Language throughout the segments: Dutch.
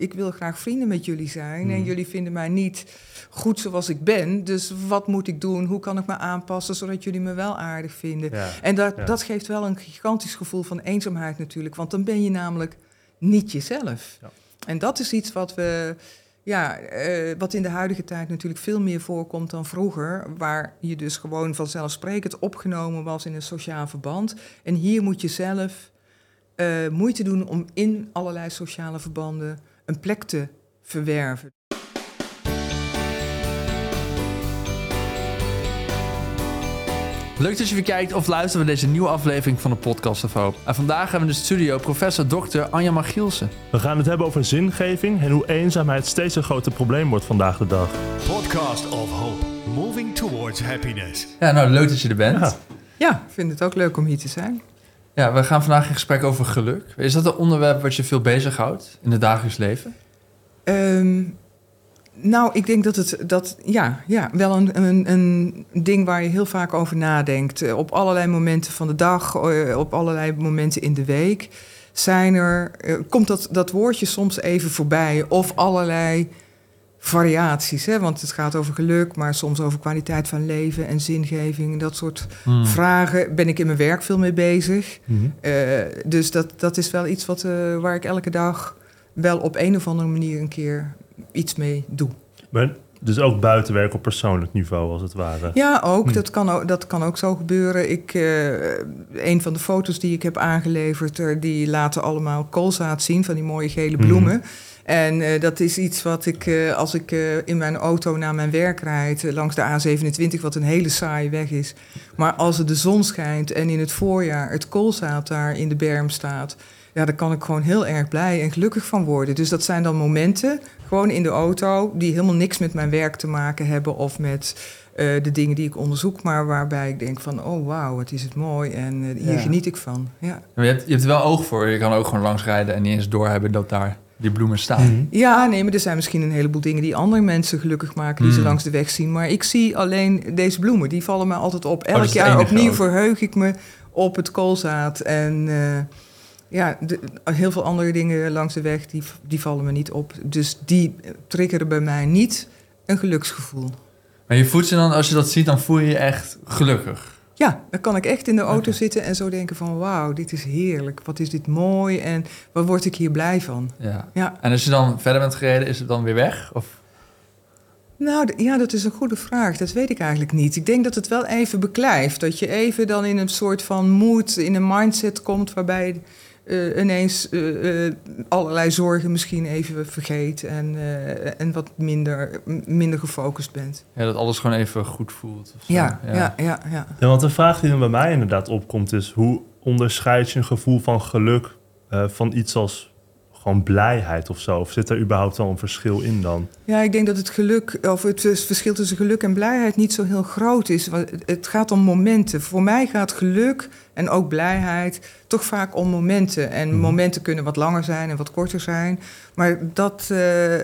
ik wil graag vrienden met jullie zijn. En Hmm. jullie vinden mij niet goed zoals ik ben. Dus wat moet ik doen? Hoe kan ik me aanpassen zodat jullie me wel aardig vinden? Ja. En dat, Ja. dat geeft wel een gigantisch gevoel van eenzaamheid natuurlijk. Want dan ben je namelijk niet jezelf. Ja. En dat is iets wat we. Ja, eh, wat in de huidige tijd natuurlijk veel meer voorkomt dan vroeger. Waar je dus gewoon vanzelfsprekend opgenomen was in een sociaal verband. En hier moet je zelf eh, moeite doen om in allerlei sociale verbanden een plek te verwerven. Leuk dat je weer kijkt of luistert naar deze nieuwe aflevering van de Podcast of Hoop. En vandaag hebben we in de studio professor Dr. Anja Magielsen. We gaan het hebben over zingeving en hoe eenzaamheid steeds een groter probleem wordt vandaag de dag. Podcast of Hope, moving towards happiness. Ja, nou leuk dat je er bent. Ja. Ja. Ja, ik vind het ook leuk om hier te zijn. We gaan vandaag in gesprek over geluk. Is dat een onderwerp wat je veel bezighoudt in het dagelijks leven? Ehm, nou, ik denk dat het dat, ja, ja, wel een, een, een ding waar je heel vaak over nadenkt. Eh, Op allerlei momenten van de dag, eh, op allerlei momenten in de week. Zijn er, eh, komt dat, dat woordje soms even voorbij? Of allerlei variaties, hè? want het gaat over geluk, maar soms over kwaliteit van leven en zingeving. Dat soort Hmm. vragen ben ik in mijn werk veel mee bezig. Mhm. Eh, dus dat, dat is wel iets wat, eh, waar ik elke dag wel op een of andere manier een keer iets mee doe. Maar dus ook buitenwerk op persoonlijk niveau, als het ware. Ja, ook. Hm. Dat, kan ook dat kan ook zo gebeuren. Ik, eh, een van de foto's die ik heb aangeleverd, eh, die laten allemaal koolzaad zien van die mooie gele Mhm. bloemen. En eh, dat is iets wat ik, eh, als ik eh, in mijn auto naar mijn werk rijd, langs de A27, wat een hele saaie weg is. Maar als er de zon schijnt en in het voorjaar het koolzaad daar in de berm staat, ja, daar kan ik gewoon heel erg blij en gelukkig van worden. Dus dat zijn dan momenten, gewoon in de auto, die helemaal niks met mijn werk te maken hebben of met de dingen die ik onderzoek, maar waarbij ik denk van, oh wauw, wat is het mooi en hier Ja. geniet ik van. Ja. Je, hebt, je hebt er wel oog voor. Je kan ook gewoon langs rijden en niet eens doorhebben dat daar die bloemen staan. Mhm. Ja, nee, maar er zijn misschien een heleboel dingen die andere mensen gelukkig maken, die ze Mm. langs de weg zien. Maar ik zie alleen deze bloemen, die vallen mij altijd op. dat Elk jaar opnieuw ook. verheug ik me op het koolzaad. En eh, ja, de- heel veel andere dingen langs de weg, die, die vallen me niet op. Dus die triggeren bij mij niet een geluksgevoel. Maar je voelt je dan, als je dat ziet, dan voel je je echt gelukkig. Ja, dan kan ik echt in de auto zitten en zo denken van... wauw, dit is heerlijk, wat is dit mooi en wat word ik hier blij van. Ja. Ja. En als je dan verder bent gereden, is het dan weer weg? Of? Nou, ja, dat is een goede vraag. Dat weet ik eigenlijk niet. Ik denk dat het wel even beklijft. Dat je even dan in een soort van mood, in een mindset komt... waarbij eh, ineens eh, eh, allerlei zorgen misschien even vergeet... en, eh, en wat minder, minder gefocust bent. Ja, dat alles gewoon even goed voelt. zo. Ja, ja, ja, ja. Ja, want de vraag die er bij mij inderdaad opkomt is... hoe onderscheid je een gevoel van geluk eh, van iets als gewoon blijheid of zo? Of zit er überhaupt wel een verschil in dan? Ja, ik denk dat het geluk, of het vers- verschil tussen geluk en blijheid niet zo heel groot is. Want het- Het gaat om momenten. Voor mij gaat geluk en ook blijheid toch vaak om momenten. En Mhm. momenten kunnen wat langer zijn en wat korter zijn. Maar dat, eh,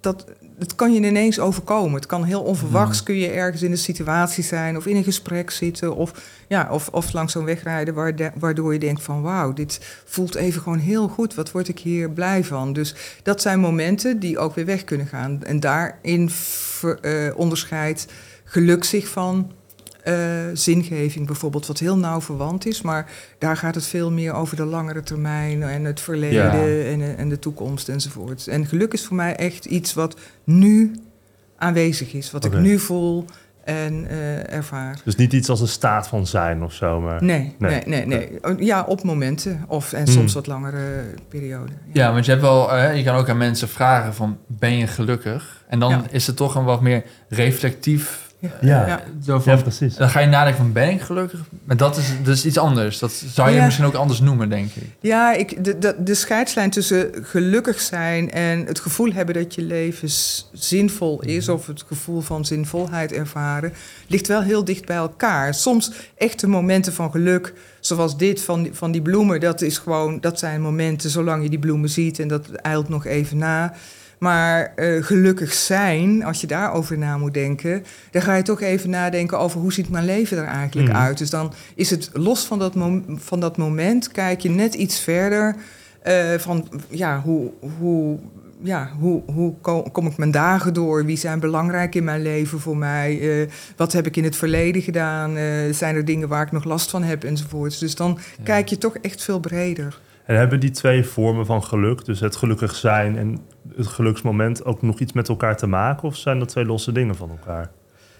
dat, dat kan je ineens overkomen. Het kan heel onverwachts, kun je ergens in een situatie zijn of in een gesprek zitten. Of, ja, of, of langs zo'n weg rijden waardoor je denkt van wauw, dit voelt even gewoon heel goed. Wat word ik hier blij van? Dus dat zijn momenten die ook weer weg kunnen gaan. En daarin ver- eh, onderscheidt geluk zich van eh, zingeving bijvoorbeeld, wat heel nauw verwant is. Maar daar gaat het veel meer over de langere termijn en het verleden Ja. en, eh, en de toekomst enzovoort. En geluk is voor mij echt iets wat nu aanwezig is, wat ik nu voel en eh, ervaar. Dus niet iets als een staat van zijn of zo, maar... Nee, Nee. nee, nee, nee. Ja, op momenten of en Hmm. soms wat langere perioden. Ja, want je hebt wel, je kan ook aan mensen vragen van, ben je gelukkig? En dan Ja. is het toch een wat meer reflectief. Ja. Ja. Ja. Zo van, Ja, precies. dan ga je nadenken van, ben ik gelukkig? Maar dat is dus iets anders. Dat zou je Ja. misschien ook anders noemen, denk ik. Ja, ik, de, de, de scheidslijn tussen gelukkig zijn en het gevoel hebben dat je leven zinvol is, of het gevoel van zinvolheid ervaren, ligt wel heel dicht bij elkaar. Soms echte momenten van geluk, zoals dit van, die- van die bloemen, dat is gewoon, dat zijn momenten zolang je die bloemen ziet en dat eilt nog even na. Maar eh, gelukkig zijn, als je daarover na moet denken, dan ga je toch even nadenken over hoe ziet mijn leven er eigenlijk Mhm. uit. Dus dan is het los van dat, van dat moment, kijk je net iets verder eh, van ja, hoe, hoe ja, hoe, hoe ko- kom ik mijn dagen door? Wie zijn belangrijk in mijn leven voor mij? Eh, wat heb ik in het verleden gedaan? Zijn er dingen waar ik nog last van heb enzovoorts? Dus dan Ja. kijk je toch echt veel breder. En hebben die twee vormen van geluk, dus het gelukkig zijn en het geluksmoment, ook nog iets met elkaar te maken? Of zijn dat twee losse dingen van elkaar?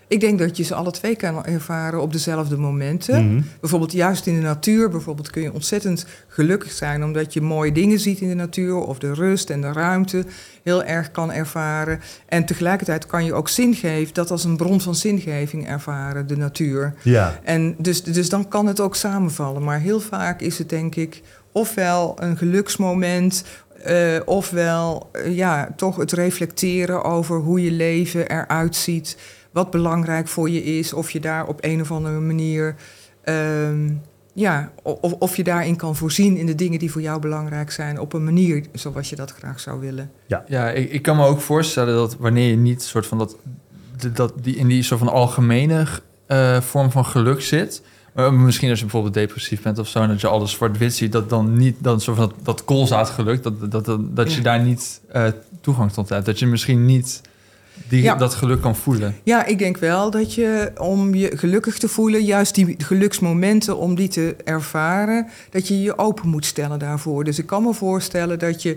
Ik denk dat je ze alle twee kan ervaren op dezelfde momenten. Mhm. Bijvoorbeeld juist in de natuur bijvoorbeeld kun je ontzettend gelukkig zijn... omdat je mooie dingen ziet in de natuur... of de rust en de ruimte heel erg kan ervaren. En tegelijkertijd kan je ook zingeving... dat als een bron van zingeving ervaren, de natuur. Ja, En dus, dus dan kan het ook samenvallen. Maar heel vaak is het denk ik ofwel een geluksmoment... eh, ofwel eh, ja, toch het reflecteren over hoe je leven eruit ziet... wat belangrijk voor je is, of je daar op een of andere manier... ehm, ja, of, of je daarin kan voorzien in de dingen die voor jou belangrijk zijn... op een manier zoals je dat graag zou willen. Ja, ik, ik kan me ook voorstellen dat wanneer je niet soort van dat, dat die in die soort van algemene eh, vorm van geluk zit. Maar misschien als je bijvoorbeeld depressief bent of zo, en dat je alles zwart-wit ziet, dat dan niet dan soort van dat, dat koolzaadgeluk, dat, dat, dat, dat je daar niet eh, toegang tot hebt. Dat je misschien niet die, Ja. dat geluk kan voelen. Ja, ik denk wel dat je om je gelukkig te voelen, juist die geluksmomenten om die te ervaren, dat je je open moet stellen daarvoor. Dus ik kan me voorstellen dat je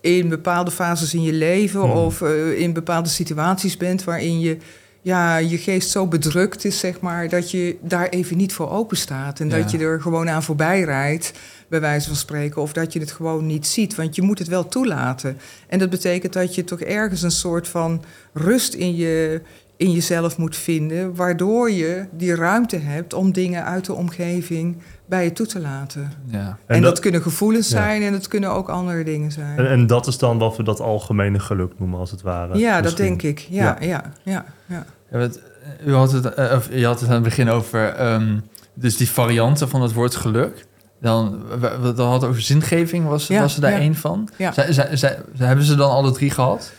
in bepaalde fases in je leven Hmm. of eh, in bepaalde situaties bent waarin je ja, je geest zo bedrukt is, zeg maar, dat je daar even niet voor open staat. En Ja. dat je er gewoon aan voorbij rijdt, bij wijze van spreken, of dat je het gewoon niet ziet. Want je moet het wel toelaten. En dat betekent dat je toch ergens een soort van rust in, je, in jezelf moet vinden, waardoor je die ruimte hebt om dingen uit de omgeving bij je toe te laten. Ja. En, dat, dat- kunnen gevoelens Ja. zijn en dat kunnen ook andere dingen zijn. en, en dat is dan wat we dat algemene geluk noemen, als het ware. ja, dat denk ik. Ja, ja, ja. ja, Ja, wat, eh, u had het, eh, of je had het aan het begin over ehm, dus die varianten van het woord geluk. Dan, we, we, dan had het over zingeving, was, Ja, was er daar ja. één van? Ja. Zij- zij- zij- hebben ze dan alle drie gehad?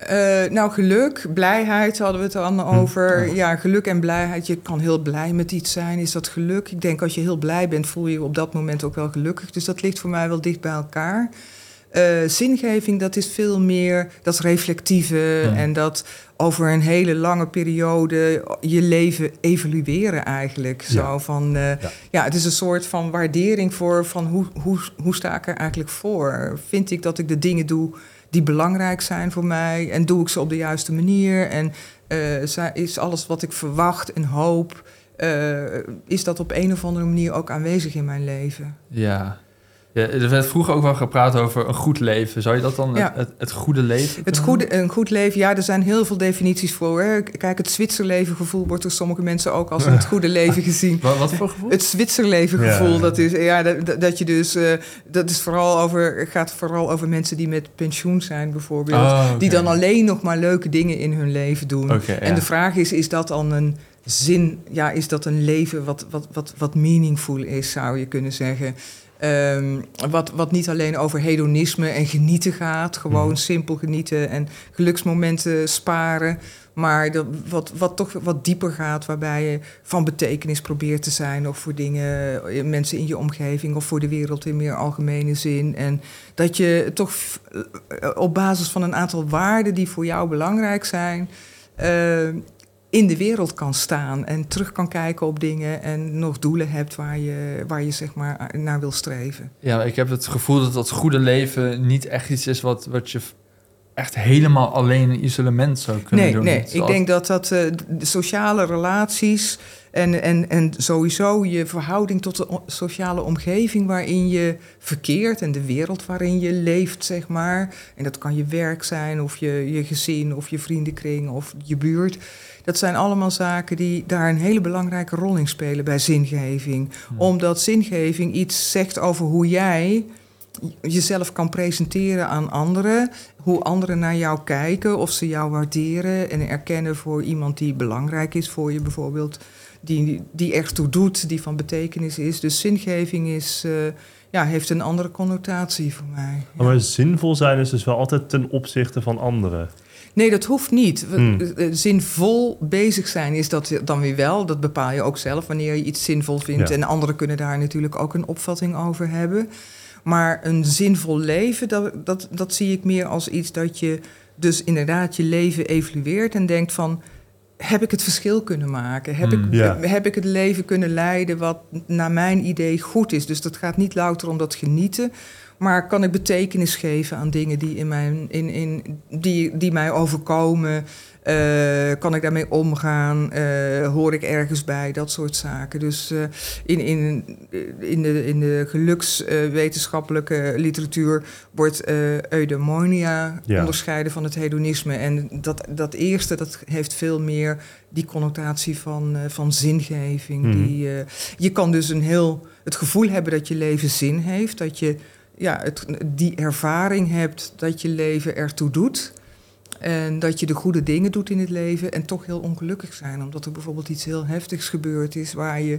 Eh, nou, geluk, blijheid hadden we het dan over. Oh. Ja, geluk en blijheid. Je kan heel blij met iets zijn. Is dat geluk? Ik denk als je heel blij bent, voel je je op dat moment ook wel gelukkig. Dus dat ligt voor mij wel dicht bij elkaar. Eh, zingeving, dat is veel meer, dat is reflectieve Ja. en dat over een hele lange periode je leven evalueren eigenlijk. Zo van, eh, Ja. ja. het is een soort van waardering voor van hoe, hoe, hoe sta ik er eigenlijk voor? Vind ik dat ik de dingen doe die belangrijk zijn voor mij en doe ik ze op de juiste manier? En eh, is alles wat ik verwacht en hoop, eh, is dat op een of andere manier ook aanwezig in mijn leven? Ja. Ja. Er werd vroeger ook wel gepraat over een goed leven. Zou je dat dan Ja. het, het, het goede leven Het goede, een goed leven, ja, er zijn heel veel definities voor. Hè. Kijk, het Zwitserleven-gevoel wordt door sommige mensen ook als het goede leven gezien. Wat, wat voor gevoel? Het Zwitserleven-gevoel, Ja. dat is, ja, dat, dat je dus, eh, dat is vooral over, gaat vooral over mensen die met pensioen zijn, bijvoorbeeld. Oh. Die dan alleen nog maar leuke dingen in hun leven doen. En ja. de vraag is, is dat dan een zin, ja, is dat een leven wat, wat, wat, wat meaningful is, zou je kunnen zeggen. Ehm, wat, wat niet alleen over hedonisme en genieten gaat, gewoon Mhm. simpel genieten en geluksmomenten sparen. Maar wat, wat toch wat dieper gaat, waarbij je van betekenis probeert te zijn. Of voor dingen, eh, mensen in je omgeving of voor de wereld in meer algemene zin. En dat je toch eh, op basis van een aantal waarden die voor jou belangrijk zijn. eh, in de wereld kan staan en terug kan kijken op dingen en nog doelen hebt waar je, waar je zeg maar naar wil streven. Ja, ik heb het gevoel dat dat goede leven niet echt iets is wat, wat je echt helemaal alleen in isolement zou kunnen Nee, doen. nee. Is ik denk dat dat eh, de sociale relaties en, en, en sowieso je verhouding tot de sociale omgeving waarin je verkeert en de wereld waarin je leeft, zeg maar. En dat kan je werk zijn of je, je gezin of je vriendenkring of je buurt. Dat zijn allemaal zaken die daar een hele belangrijke rol in spelen bij zingeving. Hmm. Omdat zingeving iets zegt over hoe jij jezelf kan presenteren aan anderen. Hoe anderen naar jou kijken, of ze jou waarderen en erkennen voor iemand die belangrijk is voor je bijvoorbeeld. Die, die echt toe doet, die van betekenis is. Dus zingeving is, eh, ja, heeft een andere connotatie voor mij. Ja. Maar zinvol zijn is dus wel altijd ten opzichte van anderen. Nee, dat hoeft niet. Hmm. eh, Zinvol bezig zijn is dat dan weer wel. Dat bepaal je ook zelf wanneer je iets zinvol vindt. Ja. En anderen kunnen daar natuurlijk ook een opvatting over hebben. Maar een zinvol leven, dat, dat, dat zie ik meer als iets dat je dus inderdaad je leven evalueert en denkt van heb ik het verschil kunnen maken? Heb, Mm. ik, Ja. heb ik het leven kunnen leiden wat naar mijn idee goed is? Dus dat gaat niet louter om dat genieten, maar kan ik betekenis geven aan dingen die, in mijn, in, in, die, die mij overkomen? Eh, kan ik daarmee omgaan? Eh, hoor ik ergens bij? Dat soort zaken. Dus eh, in, in, in de, in de gelukswetenschappelijke literatuur wordt eudaimonia Ja. onderscheiden van het hedonisme. En dat, dat eerste dat heeft veel meer die connotatie van, van zingeving. Mhm. Die, je kan dus een heel, het gevoel hebben dat je leven zin heeft. Dat je ja, het, die ervaring hebt dat je leven ertoe doet. En dat je de goede dingen doet in het leven en toch heel ongelukkig zijn. Omdat er bijvoorbeeld iets heel heftigs gebeurd is waar je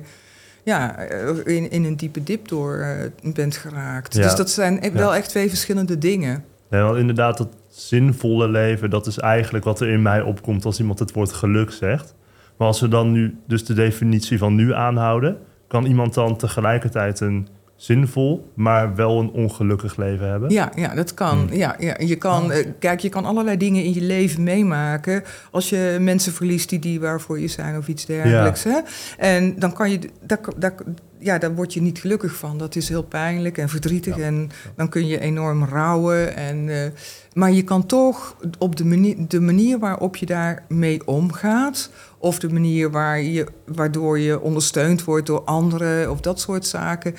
ja, eh, in, in een diepe dip door eh, bent geraakt. Ja. Dus dat zijn e- Ja. wel echt twee verschillende dingen. Nee, want inderdaad, dat zinvolle leven, dat is eigenlijk wat er in mij opkomt als iemand het woord geluk zegt. Maar als we dan nu dus de definitie van nu aanhouden, kan iemand dan tegelijkertijd een zinvol, maar wel een ongelukkig leven hebben? Ja, ja dat kan. Hmm. Ja, ja, je kan eh, kijk, je kan allerlei dingen in je leven meemaken. Als je mensen verliest die dierbaar voor je zijn of iets dergelijks. Hè? En dan kan je, daar, daar, ja, daar word je niet gelukkig van. Dat is heel pijnlijk en verdrietig. Ja. En dan kun je enorm rouwen. En, eh, maar je kan toch op de manier, de manier waarop je daarmee omgaat. Of de manier waar je, waardoor je ondersteund wordt door anderen of dat soort zaken.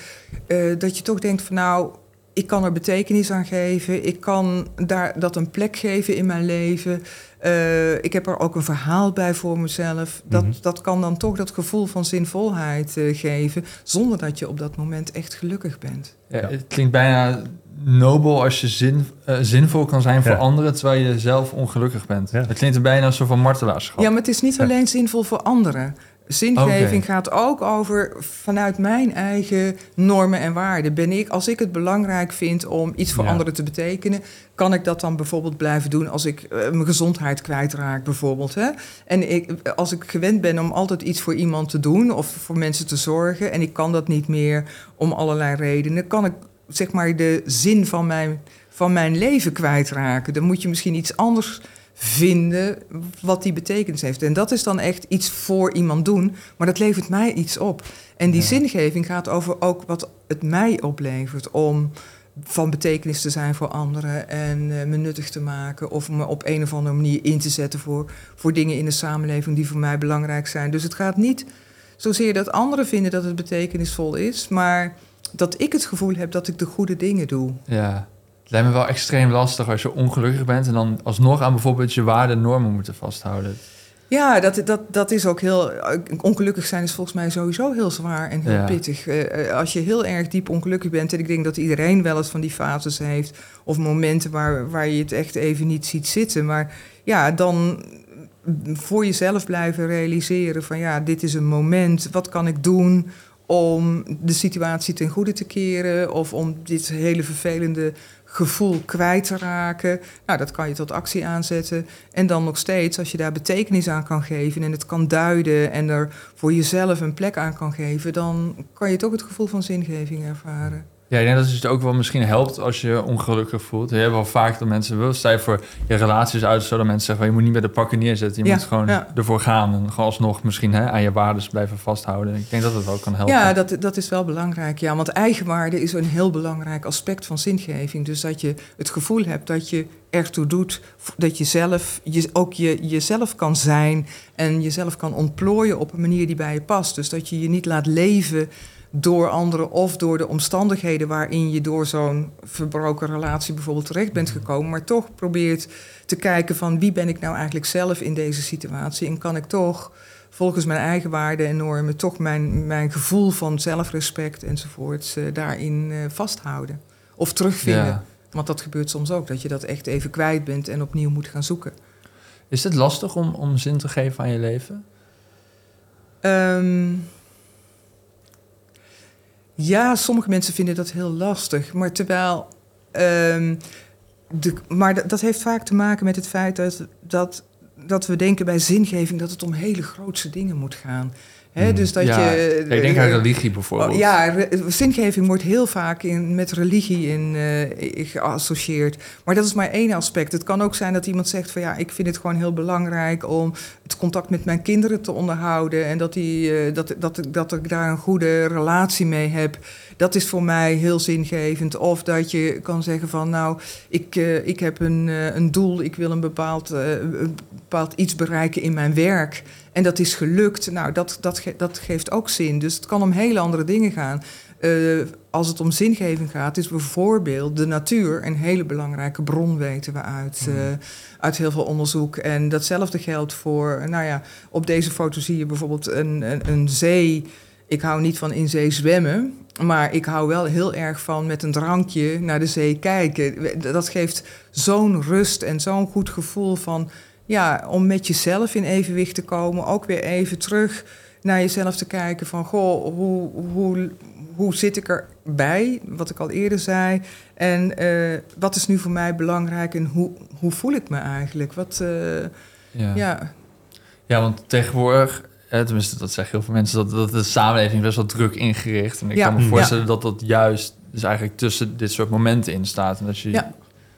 eh, dat je toch denkt van nou, ik kan er betekenis aan geven. Ik kan daar, dat een plek geven in mijn leven. Eh, ik heb er ook een verhaal bij voor mezelf. Dat, Mhm. dat kan dan toch dat gevoel van zinvolheid eh, geven. Zonder dat je op dat moment echt gelukkig bent. Ja, Ja. Het klinkt bijna nobel als je zin, eh, zinvol kan zijn voor Ja. anderen... terwijl je zelf ongelukkig bent. Ja. Het klinkt er bijna een soort van martelaarschap. Ja, maar het is niet Ja. alleen zinvol voor anderen. Zingeving gaat ook over vanuit mijn eigen normen en waarden. Ben ik, als ik het belangrijk vind om iets voor Ja. anderen te betekenen, kan ik dat dan bijvoorbeeld blijven doen als ik eh, mijn gezondheid kwijtraak, bijvoorbeeld. Hè? En ik, als ik gewend ben om altijd iets voor iemand te doen of voor mensen te zorgen, en ik kan dat niet meer om allerlei redenen, kan ik zeg maar de zin van mijn, van mijn leven kwijtraken. Dan moet je misschien iets anders vinden wat die betekenis heeft. En dat is dan echt iets voor iemand doen, maar dat levert mij iets op. En die Ja. zingeving gaat over ook wat het mij oplevert om van betekenis te zijn voor anderen en eh, me nuttig te maken of me op een of andere manier in te zetten voor, voor dingen in de samenleving die voor mij belangrijk zijn. Dus het gaat niet zozeer dat anderen vinden dat het betekenisvol is, maar dat ik het gevoel heb dat ik de goede dingen doe. Ja. Het lijkt me wel extreem lastig als je ongelukkig bent... en dan alsnog aan bijvoorbeeld je waarden en normen moeten vasthouden. Ja, dat, dat, dat is ook heel. Ongelukkig zijn is volgens mij sowieso heel zwaar en heel Ja. pittig. Eh, eh, als je heel erg diep ongelukkig bent, en ik denk dat iedereen wel eens van die fases heeft, of momenten waar, waar je het echt even niet ziet zitten. Maar ja, dan voor jezelf blijven realiseren van ja, dit is een moment, wat kan ik doen om de situatie ten goede te keren of om dit hele vervelende gevoel kwijt te raken. Nou, dat kan je tot actie aanzetten. En dan nog steeds, als je daar betekenis aan kan geven en het kan duiden en er voor jezelf een plek aan kan geven, dan kan je toch het gevoel van zingeving ervaren. Ja, ik denk dat het ook wel misschien helpt als je je ongelukkig voelt. Je hebt wel vaak dat mensen wil. Stel je voor je relaties uit, zodat mensen zeggen: van, je moet niet bij de pakken neerzetten. Je Ja, moet gewoon ja. ervoor gaan en gewoon alsnog misschien hè, aan je waarden blijven vasthouden. Ik denk dat het wel kan helpen. Ja, dat, dat is wel belangrijk. Ja, want eigenwaarde is een heel belangrijk aspect van zingeving. Dus dat je het gevoel hebt dat je ertoe doet, dat je zelf je, ook je, jezelf kan zijn en jezelf kan ontplooien op een manier die bij je past. Dus dat je je niet laat leven door anderen of door de omstandigheden waarin je door zo'n verbroken relatie bijvoorbeeld terecht bent gekomen, maar toch probeert te kijken van wie ben ik nou eigenlijk zelf in deze situatie en kan ik toch volgens mijn eigen waarden en normen toch mijn, mijn gevoel van zelfrespect enzovoorts eh, daarin eh, vasthouden of terugvinden. Ja. Want dat gebeurt soms ook, dat je dat echt even kwijt bent en opnieuw moet gaan zoeken. Is het lastig om, om zin te geven aan je leven? Ehm, ja, sommige mensen vinden dat heel lastig. Maar terwijl. ehm, de, maar dat, heeft vaak te maken met het feit dat, dat, dat we denken bij zingeving dat het om hele grootse dingen moet gaan. Hè, Hmm. Dus dat Ja, je... ik denk aan religie bijvoorbeeld. Ja, zingeving wordt heel vaak in, met religie in, eh, geassocieerd. Maar dat is maar één aspect. Het kan ook zijn dat iemand zegt van ja, ik vind het gewoon heel belangrijk om het contact met mijn kinderen te onderhouden. En dat, die, eh, dat, dat, dat ik daar een goede relatie mee heb. Dat is voor mij heel zingevend. Of dat je kan zeggen van nou, ik, eh, ik heb een, eh, een doel, ik wil een bepaald, eh, een bepaald iets bereiken in mijn werk. En dat is gelukt. Nou, dat, dat, ge- dat geeft ook zin. Dus het kan om hele andere dingen gaan. Eh, als het om zingeving gaat, is bijvoorbeeld de natuur een hele belangrijke bron, weten we uit, eh, uit heel veel onderzoek. En datzelfde geldt voor, nou ja, op deze foto zie je bijvoorbeeld een, een, een zee. Ik hou niet van in zee zwemmen, maar ik hou wel heel erg van met een drankje naar de zee kijken. Dat geeft zo'n rust en zo'n goed gevoel van, ja, om met jezelf in evenwicht te komen. Ook weer even terug naar jezelf te kijken van, goh, hoe, hoe, hoe zit ik erbij? Wat ik al eerder zei. En eh, wat is nu voor mij belangrijk en hoe, hoe voel ik me eigenlijk? Wat, eh, Ja. ja. Ja, want tegenwoordig, eh, tenminste dat zeggen heel veel mensen, dat, dat de samenleving best wel druk ingericht. En ik Ja, kan me ja. voorstellen dat dat juist dus eigenlijk tussen dit soort momenten in staat. En dat, je,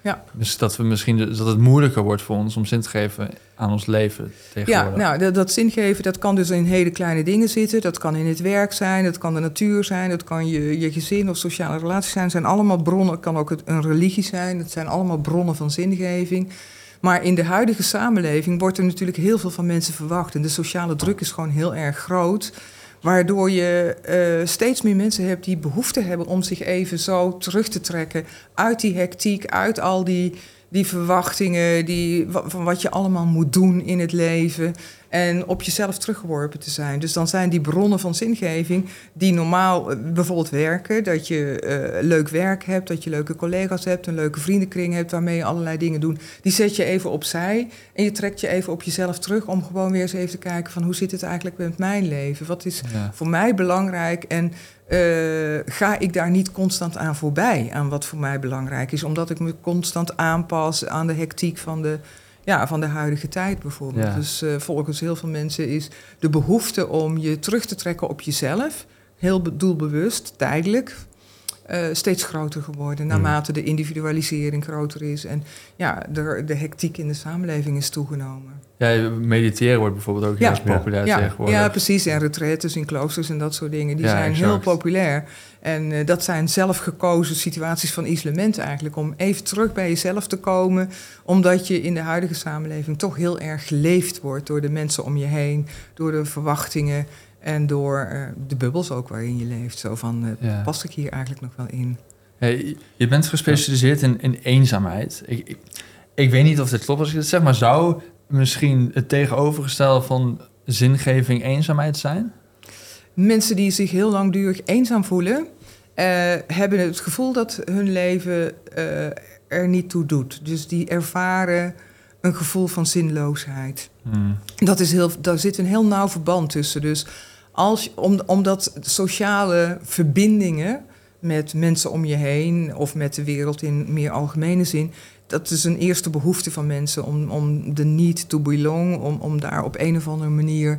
Ja, ja. Dus dat, we misschien, dat het moeilijker wordt voor ons om zin te geven aan ons leven Ja, tegenwoordig. nou, dat, dat zingeven, dat kan dus in hele kleine dingen zitten. Dat kan in het werk zijn, dat kan de natuur zijn, dat kan je, je gezin of sociale relaties zijn. Het zijn allemaal bronnen, het kan ook een religie zijn. Het zijn allemaal bronnen van zingeving. Maar in de huidige samenleving wordt er natuurlijk heel veel van mensen verwacht. En de sociale druk is gewoon heel erg groot. Waardoor je eh, steeds meer mensen hebt die behoefte hebben om zich even zo terug te trekken uit die hectiek, uit al die, die verwachtingen, die, van wat je allemaal moet doen in het leven. En op jezelf teruggeworpen te zijn. Dus dan zijn die bronnen van zingeving die normaal eh, bijvoorbeeld werken. Dat je eh, leuk werk hebt, dat je leuke collega's hebt, een leuke vriendenkring hebt waarmee je allerlei dingen doet. Die zet je even opzij en je trekt je even op jezelf terug om gewoon weer eens even te kijken van hoe zit het eigenlijk met mijn leven? Wat is Ja. voor mij belangrijk en eh, ga ik daar niet constant aan voorbij, aan wat voor mij belangrijk is, omdat ik me constant aanpas aan de hectiek van de, ja, van de huidige tijd bijvoorbeeld. Ja. Dus eh, volgens heel veel mensen is de behoefte om je terug te trekken op jezelf, heel be- doelbewust, tijdelijk, eh, steeds groter geworden, naarmate de individualisering groter is en ja, de, de hectiek in de samenleving is toegenomen. Ja, mediteren wordt bijvoorbeeld ook heel populair Ja, tegenwoordig. ja, precies. En retraites in kloosters en dat soort dingen, die Ja, zijn exact. heel populair. En eh, dat zijn zelfgekozen situaties van isolement eigenlijk, om even terug bij jezelf te komen, omdat je in de huidige samenleving toch heel erg geleefd wordt door de mensen om je heen, door de verwachtingen en door eh, de bubbels ook waarin je leeft. Zo van, eh, Ja. past ik hier eigenlijk nog wel in? Hey, je bent gespecialiseerd in, in eenzaamheid. Ik, ik, ik weet niet of dit klopt als ik dit zeg, maar zou misschien het tegenovergestelde van zingeving eenzaamheid zijn? Mensen die zich heel langdurig eenzaam voelen, eh, hebben het gevoel dat hun leven er niet toe doet. Dus die ervaren een gevoel van zinloosheid. Hmm. Dat is heel, daar zit een heel nauw verband tussen. Dus als, om, omdat sociale verbindingen met mensen om je heen of met de wereld in meer algemene zin, dat is een eerste behoefte van mensen om, om de need to belong, om, om daar op een of andere manier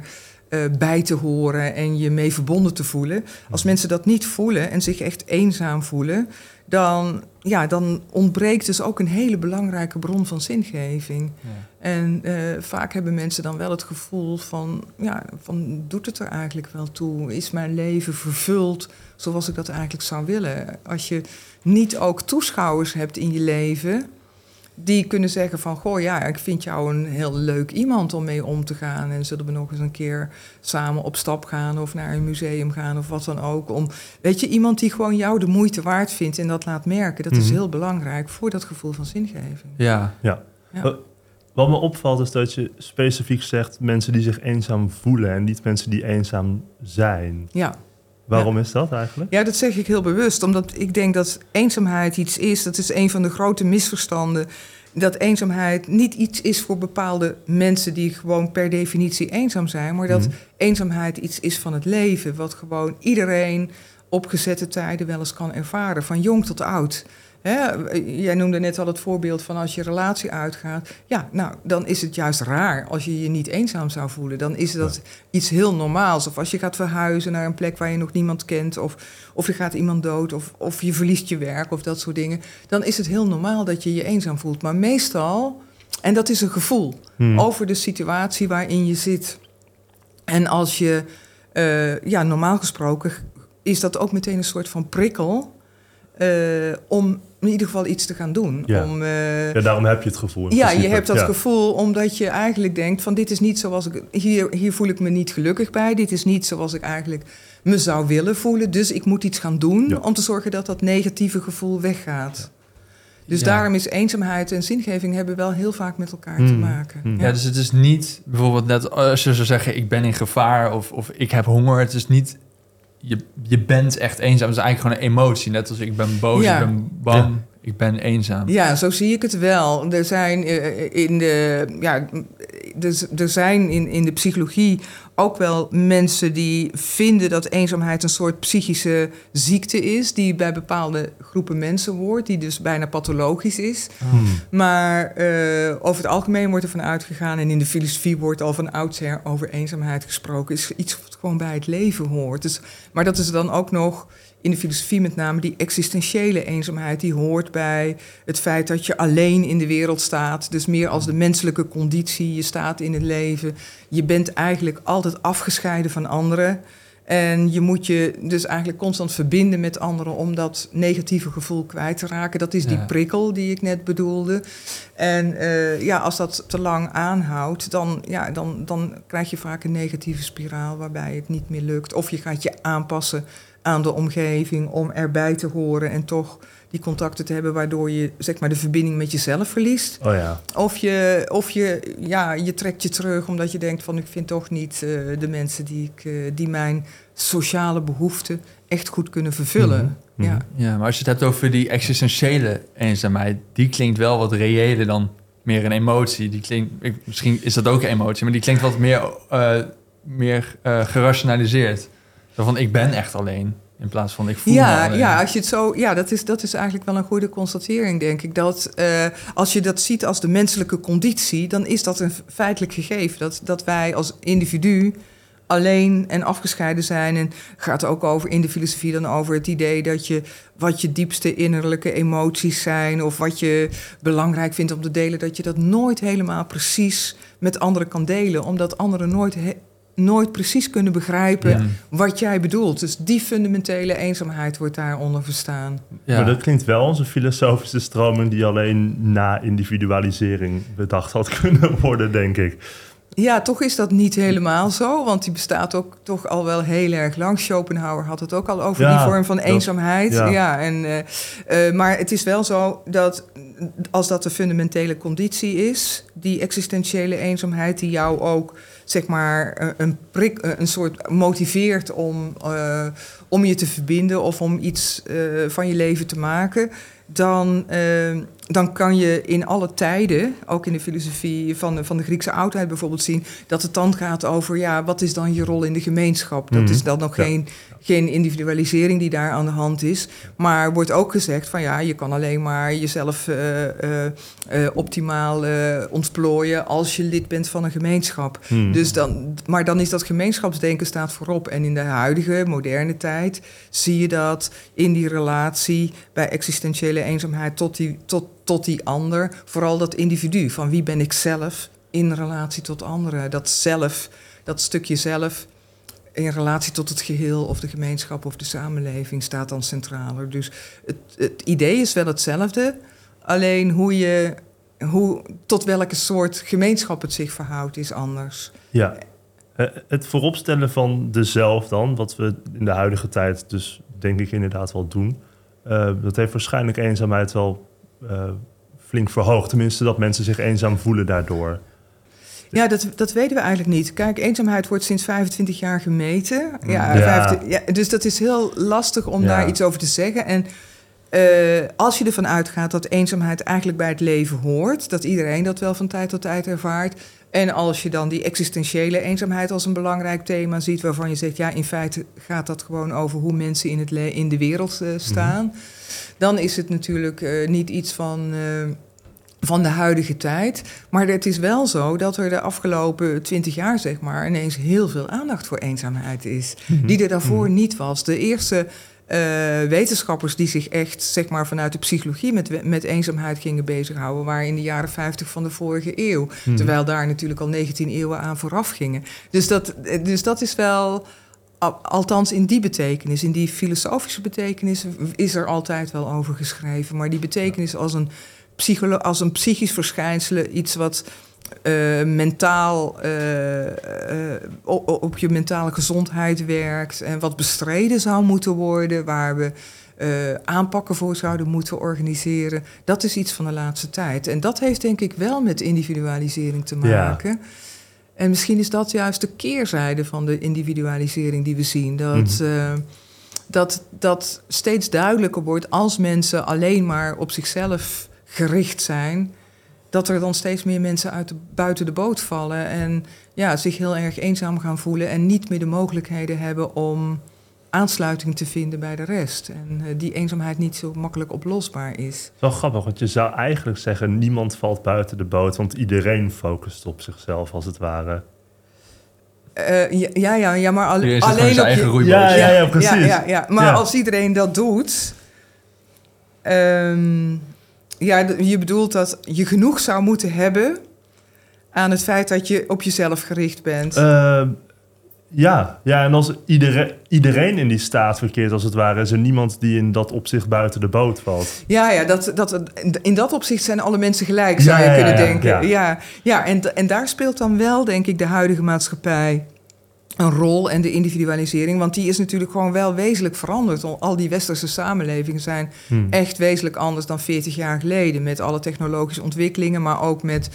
eh, bij te horen en je mee verbonden te voelen. Als mensen dat niet voelen en zich echt eenzaam voelen, dan, ja, dan ontbreekt dus ook een hele belangrijke bron van zingeving. Ja. En eh, vaak hebben mensen dan wel het gevoel van, ja, van doet het er eigenlijk wel toe? Is mijn leven vervuld zoals ik dat eigenlijk zou willen? Als je niet ook toeschouwers hebt in je leven die kunnen zeggen van, goh ja, ik vind jou een heel leuk iemand om mee om te gaan en zullen we nog eens een keer samen op stap gaan of naar een museum gaan of wat dan ook. Om, weet je, iemand die gewoon jou de moeite waard vindt en dat laat merken, dat is Mhm. heel belangrijk voor dat gevoel van zingeving. Ja, Ja. Wat me opvalt is dat je specifiek zegt mensen die zich eenzaam voelen en niet mensen die eenzaam zijn. ja. Waarom is dat eigenlijk? Ja, dat zeg ik heel bewust, omdat ik denk dat eenzaamheid iets is. Dat is een van de grote misverstanden. Dat eenzaamheid niet iets is voor bepaalde mensen die gewoon per definitie eenzaam zijn, maar dat Mhm. eenzaamheid iets is van het leven, wat gewoon iedereen op gezette tijden wel eens kan ervaren, van jong tot oud. Hè, jij noemde net al het voorbeeld van als je relatie uitgaat. Ja, nou, dan is het juist raar als je je niet eenzaam zou voelen. Dan is dat iets heel normaals. Of als je gaat verhuizen naar een plek waar je nog niemand kent. Of, of je gaat iemand dood. Of, of je verliest je werk of dat soort dingen. Dan is het heel normaal dat je je eenzaam voelt. Maar meestal, en dat is een gevoel Hmm. over de situatie waarin je zit. En als je, eh, ja, normaal gesproken is dat ook meteen een soort van prikkel eh, om in ieder geval iets te gaan doen. Ja. Om, eh, Ja, daarom heb je het gevoel. ja, je hebt dat Ja. gevoel omdat je eigenlijk denkt van dit is niet zoals ik hier, hier voel ik me niet gelukkig bij. Dit is niet zoals ik eigenlijk me zou willen voelen. Dus ik moet iets gaan doen Ja. om te zorgen dat dat negatieve gevoel weggaat. Dus Ja. daarom is eenzaamheid en zingeving hebben wel heel vaak met elkaar te Hmm. maken. Hmm. Ja, dus het is niet bijvoorbeeld net als je zou zeggen: ik ben in gevaar of, of ik heb honger. Het is niet. Je, je bent echt eenzaam. Het is eigenlijk gewoon een emotie. Net als ik ben boos, Ja. ik ben bang, ik ben eenzaam. Ja, zo zie ik het wel. Er zijn eh, in de, ja, er, er zijn in, in de psychologie ook wel mensen die vinden dat eenzaamheid een soort psychische ziekte is, die bij bepaalde groepen mensen hoort, die dus bijna pathologisch is. Hmm. Maar eh, over het algemeen wordt er van uitgegaan, en in de filosofie wordt al van oudsher over eenzaamheid gesproken, is iets wat gewoon bij het leven hoort. Dus, maar dat is dan ook nog in de filosofie met name die existentiële eenzaamheid, die hoort bij het feit dat je alleen in de wereld staat. Dus meer als de menselijke conditie, je staat in het leven. Je bent eigenlijk altijd afgescheiden van anderen. En je moet je dus eigenlijk constant verbinden met anderen om dat negatieve gevoel kwijt te raken. Dat is die Ja. prikkel die ik net bedoelde. En eh, ja, als dat te lang aanhoudt, dan, ja, dan, dan krijg je vaak een negatieve spiraal waarbij het niet meer lukt. Of je gaat je aanpassen aan de omgeving om erbij te horen en toch die contacten te hebben, waardoor je zeg maar de verbinding met jezelf verliest. Oh ja. Of je, of je, ja, je trekt je terug omdat je denkt van ik vind toch niet eh, de mensen die, ik, eh, die mijn sociale behoeften echt goed kunnen vervullen. Mhm. Ja. Ja, maar als je het hebt over die existentiële eenzaamheid, die klinkt wel wat reëler dan meer een emotie. Die klinkt, ik- misschien is dat ook een emotie, maar die klinkt wat meer, eh, meer eh, gerationaliseerd. Van ik ben echt alleen, in plaats van ik voel me Ja, alleen. ja, als je het zo, ja dat, is, dat is eigenlijk wel een goede constatering, denk ik. Dat eh, als je dat ziet als de menselijke conditie, dan is dat een feitelijk gegeven. Dat, dat wij als individu alleen en afgescheiden zijn. En gaat ook over in de filosofie dan over het idee dat je wat je diepste innerlijke emoties zijn of wat je belangrijk vindt om te delen, dat je dat nooit helemaal precies met anderen kan delen, omdat anderen nooit, nooit precies kunnen begrijpen Ja. wat jij bedoelt. Dus die fundamentele eenzaamheid wordt daaronder verstaan. Ja. Maar dat klinkt wel als een filosofische stroming die alleen na individualisering bedacht had kunnen worden, denk ik. Ja, toch is dat niet helemaal zo, want die bestaat ook toch al wel heel erg lang. Schopenhauer had het ook al over Ja, die vorm van dat- eenzaamheid. ja. ja. en, eh, eh, maar het is wel zo dat als dat de fundamentele conditie is, die existentiële eenzaamheid, die jou ook zeg maar een prik, eh, een soort motiveert om, eh, om je te verbinden of om iets eh, van je leven te maken, dan, dan kan je in alle tijden, ook in de filosofie van de, van de Griekse oudheid bijvoorbeeld, zien dat het dan gaat over, ja, wat is dan je rol in de gemeenschap? Dat Mhm. is dan nog Ja. geen, geen individualisering die daar aan de hand is. Maar wordt ook gezegd van, ja, je kan alleen maar jezelf eh, eh, eh, optimaal ontplooien als je lid bent van een gemeenschap. Hmm. Dus dan, maar dan is dat gemeenschapsdenken staat voorop. En in de huidige, moderne tijd zie je dat in die relatie bij existentiële eenzaamheid tot die, tot, tot die ander, vooral dat individu, van wie ben ik zelf in relatie tot anderen. Dat zelf, dat stukje zelf in relatie tot het geheel of de gemeenschap of de samenleving staat dan centraler. Dus het, het idee is wel hetzelfde, alleen hoe je, hoe, tot welke soort gemeenschap het zich verhoudt is anders. Ja. Eh, Het vooropstellen van de zelf dan, wat we in de huidige tijd dus denk ik inderdaad wel doen, eh, dat heeft waarschijnlijk eenzaamheid wel eh, flink verhoogd. Tenminste, dat mensen zich eenzaam voelen daardoor. Ja, dat, dat weten we eigenlijk niet. Kijk, eenzaamheid wordt sinds 25 jaar gemeten. Ja, Ja. 25 ja, dus dat is heel lastig om Ja. daar iets over te zeggen. En eh, als je ervan uitgaat dat eenzaamheid eigenlijk bij het leven hoort, dat iedereen dat wel van tijd tot tijd ervaart. En als je dan die existentiële eenzaamheid als een belangrijk thema ziet, waarvan je zegt, ja, in feite gaat dat gewoon over hoe mensen in, het in de wereld eh, staan, dan is het natuurlijk eh, niet iets van. Van de huidige tijd. Maar het is wel zo dat er de afgelopen twintig jaar, zeg maar, ineens heel veel aandacht voor eenzaamheid is. Die er daarvoor niet was. De eerste eh, wetenschappers die zich echt, zeg maar, vanuit de psychologie met, met eenzaamheid gingen bezighouden, waren in de jaren 50 van de vorige eeuw. Terwijl daar natuurlijk al 19 eeuwen aan vooraf gingen. Dus dat, eh, dus dat is wel. al- Althans, in die betekenis, in die filosofische betekenis, is er altijd wel over geschreven. Maar die betekenis als een, psycholo- als een psychisch verschijnsel, iets wat eh, mentaal eh, eh, op je mentale gezondheid werkt en wat bestreden zou moeten worden, waar we aanpakken voor zouden moeten organiseren. Dat is iets van de laatste tijd. En dat heeft denk ik wel met individualisering te Ja. maken. En misschien is dat juist de keerzijde van de individualisering die we zien. Dat, eh, dat, dat steeds duidelijker wordt als mensen alleen maar op zichzelf gericht zijn. Dat er dan steeds meer mensen uit de, buiten de boot vallen. En ja, zich heel erg eenzaam gaan voelen. En niet meer de mogelijkheden hebben om aansluiting te vinden bij de rest. En eh, die eenzaamheid niet zo makkelijk oplosbaar is. Wel grappig, want je zou eigenlijk zeggen... niemand valt buiten de boot, want iedereen focust op zichzelf, als het ware. Eh, ja, ja, ja, ja, maar al- alleen zijn op je, eigen roeibootje. Ja, ja, ja, precies. Ja, ja, ja. Maar Ja. als iedereen dat doet. ehm, ja, je bedoelt dat je genoeg zou moeten hebben. aan het feit dat je op jezelf gericht bent. Eh, ja. ja, en als iedereen, iedereen in die staat verkeert, als het ware... is er niemand die in dat opzicht buiten de boot valt. Ja, ja dat, dat, in dat opzicht zijn alle mensen gelijk, zou Ja, je ja, kunnen ja, denken. Ja, ja, en, en daar speelt dan wel, denk ik, de huidige maatschappij een rol en de individualisering. Want die is natuurlijk gewoon wel wezenlijk veranderd. Al die westerse samenlevingen zijn Hm. echt wezenlijk anders dan 40 jaar geleden. Met alle technologische ontwikkelingen, maar ook met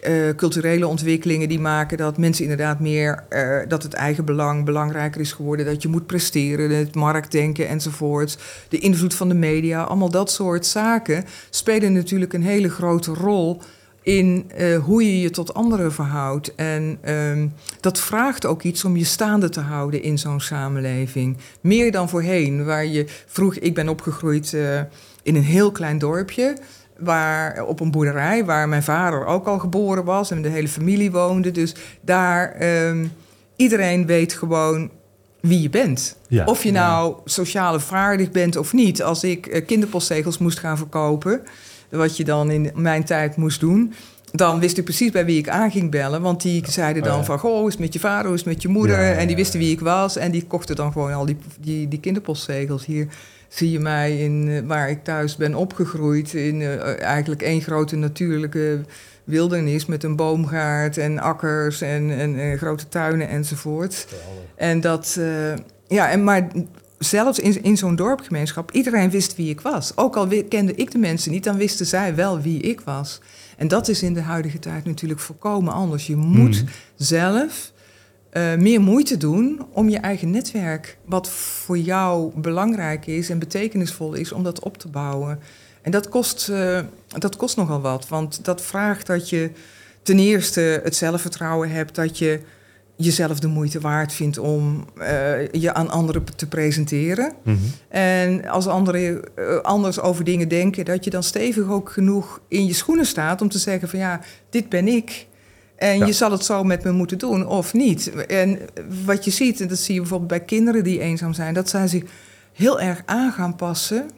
eh, culturele ontwikkelingen die maken dat mensen inderdaad meer, eh, dat het eigen belang belangrijker is geworden. Dat je moet presteren, het marktdenken enzovoort. De invloed van de media, allemaal dat soort zaken spelen natuurlijk een hele grote rol in eh, hoe je je tot anderen verhoudt. En ehm, dat vraagt ook iets om je staande te houden in zo'n samenleving. Meer dan voorheen, waar je vroeg, ik ben opgegroeid eh, in een heel klein dorpje. Waar, op een boerderij waar mijn vader ook al geboren was en de hele familie woonde. Dus daar, ehm, iedereen weet gewoon wie je bent. Ja. Of je nou sociale vaardig bent of niet. Als ik eh, kinderpostzegels moest gaan verkopen, wat je dan in mijn tijd moest doen, dan wist ik precies bij wie ik aan ging bellen. Want die zeiden dan Oh, van, goh, hoe is het met je vader, hoe is het met je moeder? Ja, ja, En die wisten wie ik was en die kochten dan gewoon al die, die, die kinderpostzegels. Hier zie je mij in, eh, waar ik thuis ben opgegroeid, in eh, eigenlijk één grote natuurlijke wildernis met een boomgaard en akkers en, en, eh, grote tuinen enzovoort. En dat, eh, ja, en maar zelfs in, in zo'n dorpgemeenschap, iedereen wist wie ik was. Ook al kende ik de mensen niet, dan wisten zij wel wie ik was. En dat is in de huidige tijd natuurlijk volkomen anders. Je moet Mhm. zelf eh, meer moeite doen om je eigen netwerk, wat voor jou belangrijk is en betekenisvol is, om dat op te bouwen. En dat kost, eh, dat kost nogal wat, want dat vraagt dat je ten eerste het zelfvertrouwen hebt dat je jezelf de moeite waard vindt om eh, je aan anderen te presenteren. Mhm. En als anderen eh, anders over dingen denken, dat je dan stevig ook genoeg in je schoenen staat om te zeggen van ja, dit ben ik. En Ja. je zal het zo met me moeten doen of niet. En wat je ziet, en dat zie je bijvoorbeeld bij kinderen die eenzaam zijn, dat zij zich heel erg aan gaan passen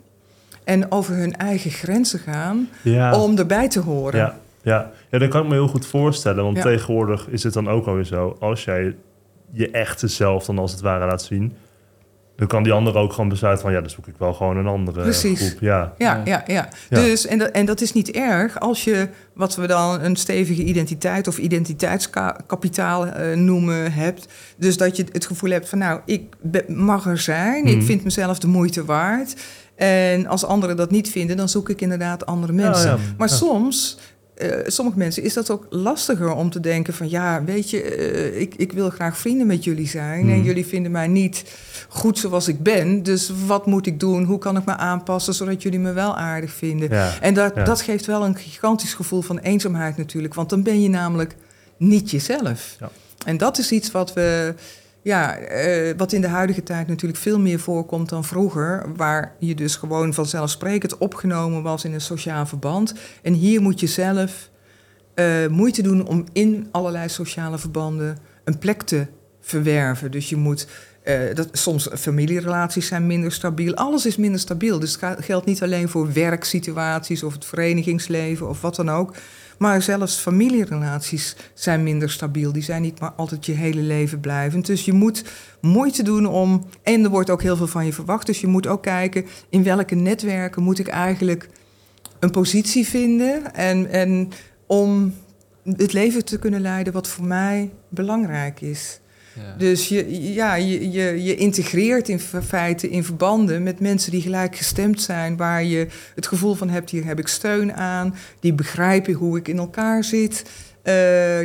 en over hun eigen grenzen gaan Ja. om erbij te horen. Ja, ja. ja, dat kan ik me heel goed voorstellen. Want Ja. tegenwoordig is het dan ook alweer zo... als jij je echte zelf dan als het ware laat zien... dan kan die ander ook gewoon besluiten van... ja, dan zoek ik wel gewoon een andere Precies. groep. Ja, Ja, ja, ja. Ja. Dus, en, dat, en dat is niet erg als je wat we dan een stevige identiteit of identiteitskapitaal eh, noemen hebt. Dus dat je het gevoel hebt van nou, ik mag er zijn, ik Mhm. vind mezelf de moeite waard. En als anderen dat niet vinden, dan zoek ik inderdaad andere mensen. ja. Maar Ja. soms eh, sommige mensen is dat ook lastiger om te denken van ja, weet je, eh, ik, ik wil graag vrienden met jullie zijn en Mhm. jullie vinden mij niet goed zoals ik ben. Dus wat moet ik doen? Hoe kan ik me aanpassen zodat jullie me wel aardig vinden? Ja. En dat, Ja. dat geeft wel een gigantisch gevoel van eenzaamheid natuurlijk, want dan ben je namelijk niet jezelf. Ja. En dat is iets wat we, ja, eh, wat in de huidige tijd natuurlijk veel meer voorkomt dan vroeger, waar je dus gewoon vanzelfsprekend opgenomen was in een sociaal verband. En hier moet je zelf eh, moeite doen om in allerlei sociale verbanden een plek te verwerven. Dus je moet. eh, dat, soms familierelaties zijn minder stabiel. Alles is minder stabiel. Dus het geldt niet alleen voor werksituaties of het verenigingsleven of wat dan ook. Maar zelfs familierelaties zijn minder stabiel. Die zijn niet maar altijd je hele leven blijvend. Dus je moet moeite doen om. En er wordt ook heel veel van je verwacht. Dus je moet ook kijken in welke netwerken moet ik eigenlijk een positie vinden. En, en om het leven te kunnen leiden wat voor mij belangrijk is. Ja. Dus je, ja, je, je, je integreert in feite in verbanden met mensen die gelijkgestemd zijn, waar je het gevoel van hebt, hier heb ik steun aan, die begrijpen hoe ik in elkaar zit. Eh,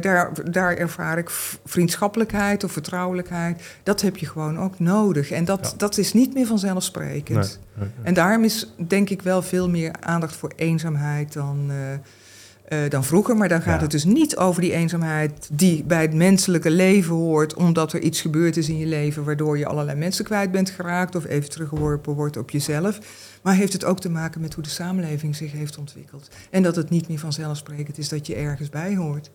daar, daar ervaar ik vriendschappelijkheid of vertrouwelijkheid. Dat heb je gewoon ook nodig. En dat, Ja. dat is niet meer vanzelfsprekend. Nee, nee, nee. En daarom is denk ik wel veel meer aandacht voor eenzaamheid dan, eh, eh, dan vroeger. Maar dan gaat Ja. het dus niet over die eenzaamheid die bij het menselijke leven hoort, omdat er iets gebeurd is in je leven waardoor je allerlei mensen kwijt bent geraakt of even teruggeworpen wordt op jezelf. Maar heeft het ook te maken met hoe de samenleving zich heeft ontwikkeld. En dat het niet meer vanzelfsprekend is dat je ergens bij hoort.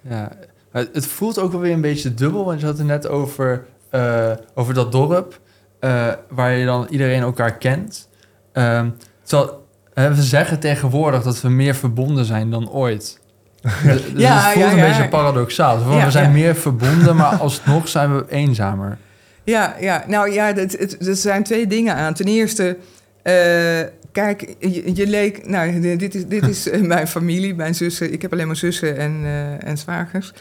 Ja, het voelt ook wel weer een beetje dubbel, want je had het net over, eh, over dat dorp, eh, waar je dan iedereen elkaar kent. Ehm terwijl, eh, we zeggen tegenwoordig dat we meer verbonden zijn dan ooit. Dus dus Ja, het voelt ja, een ja. beetje paradoxaal. We zijn ja. meer verbonden, maar alsnog zijn we eenzamer. Ja, ja. nou ja, het, het, er zijn twee dingen aan. Ten eerste, eh, kijk, je, je leek, nou, dit is, dit is eh, mijn familie, mijn zussen. Ik heb alleen maar zussen en, eh, en zwagers.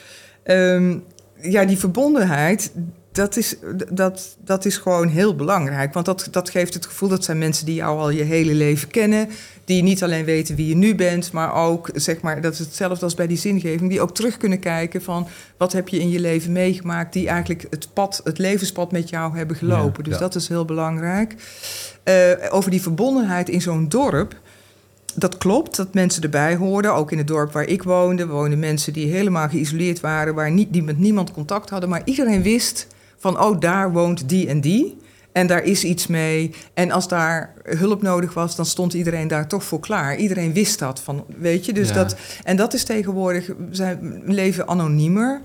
Ehm, ja, die verbondenheid, dat is, dat, dat is gewoon heel belangrijk. Want dat, dat geeft het gevoel dat zijn mensen die jou al je hele leven kennen. Die niet alleen weten wie je nu bent, maar ook, zeg maar, dat is hetzelfde als bij die zingeving. Die ook terug kunnen kijken van wat heb je in je leven meegemaakt. Die eigenlijk het pad, het levenspad met jou hebben gelopen. Ja, dus ja. dat is heel belangrijk. Eh, over die verbondenheid in zo'n dorp. Dat klopt, dat mensen erbij hoorden. Ook in het dorp waar ik woonde, woonden mensen die helemaal geïsoleerd waren, waar niet, die met niemand contact hadden. Maar iedereen wist van, oh, daar woont die en die. En daar is iets mee. En als daar hulp nodig was, dan stond iedereen daar toch voor klaar. Iedereen wist dat. Van, weet je? Dus Ja. dat, en dat is tegenwoordig, we leven anoniemer.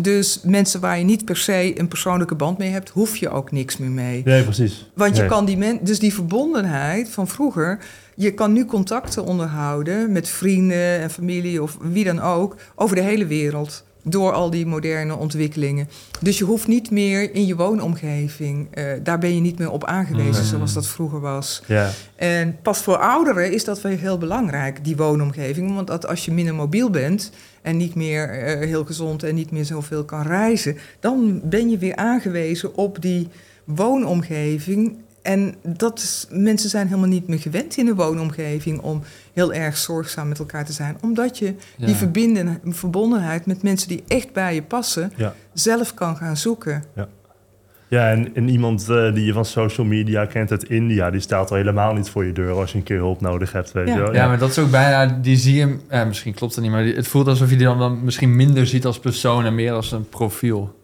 Dus mensen waar je niet per se een persoonlijke band mee hebt, hoef je ook niks meer mee. Nee, precies. Want je Nee. kan die dus die verbondenheid van vroeger, je kan nu contacten onderhouden met vrienden en familie of wie dan ook over de hele wereld. Door al die moderne ontwikkelingen. Dus je hoeft niet meer in je woonomgeving. eh, daar ben je niet meer op aangewezen Nee. zoals dat vroeger was. Ja, En pas voor ouderen is dat wel heel belangrijk, die woonomgeving. Want dat als je minder mobiel bent en niet meer eh, heel gezond en niet meer zoveel kan reizen, dan ben je weer aangewezen op die woonomgeving. En dat is, mensen zijn helemaal niet meer gewend in een woonomgeving om heel erg zorgzaam met elkaar te zijn. Omdat je Ja. die verbinden, verbondenheid met mensen die echt bij je passen, ja. zelf kan gaan zoeken. Ja, en, en iemand eh, die je van social media kent uit India, die staat al helemaal niet voor je deur als je een keer hulp nodig hebt. Weet Ja. je wel? Ja, maar dat is ook bijna, die zie je, eh, misschien klopt dat niet, maar die- het voelt alsof je die dan, dan misschien minder ziet als persoon en meer als een profiel.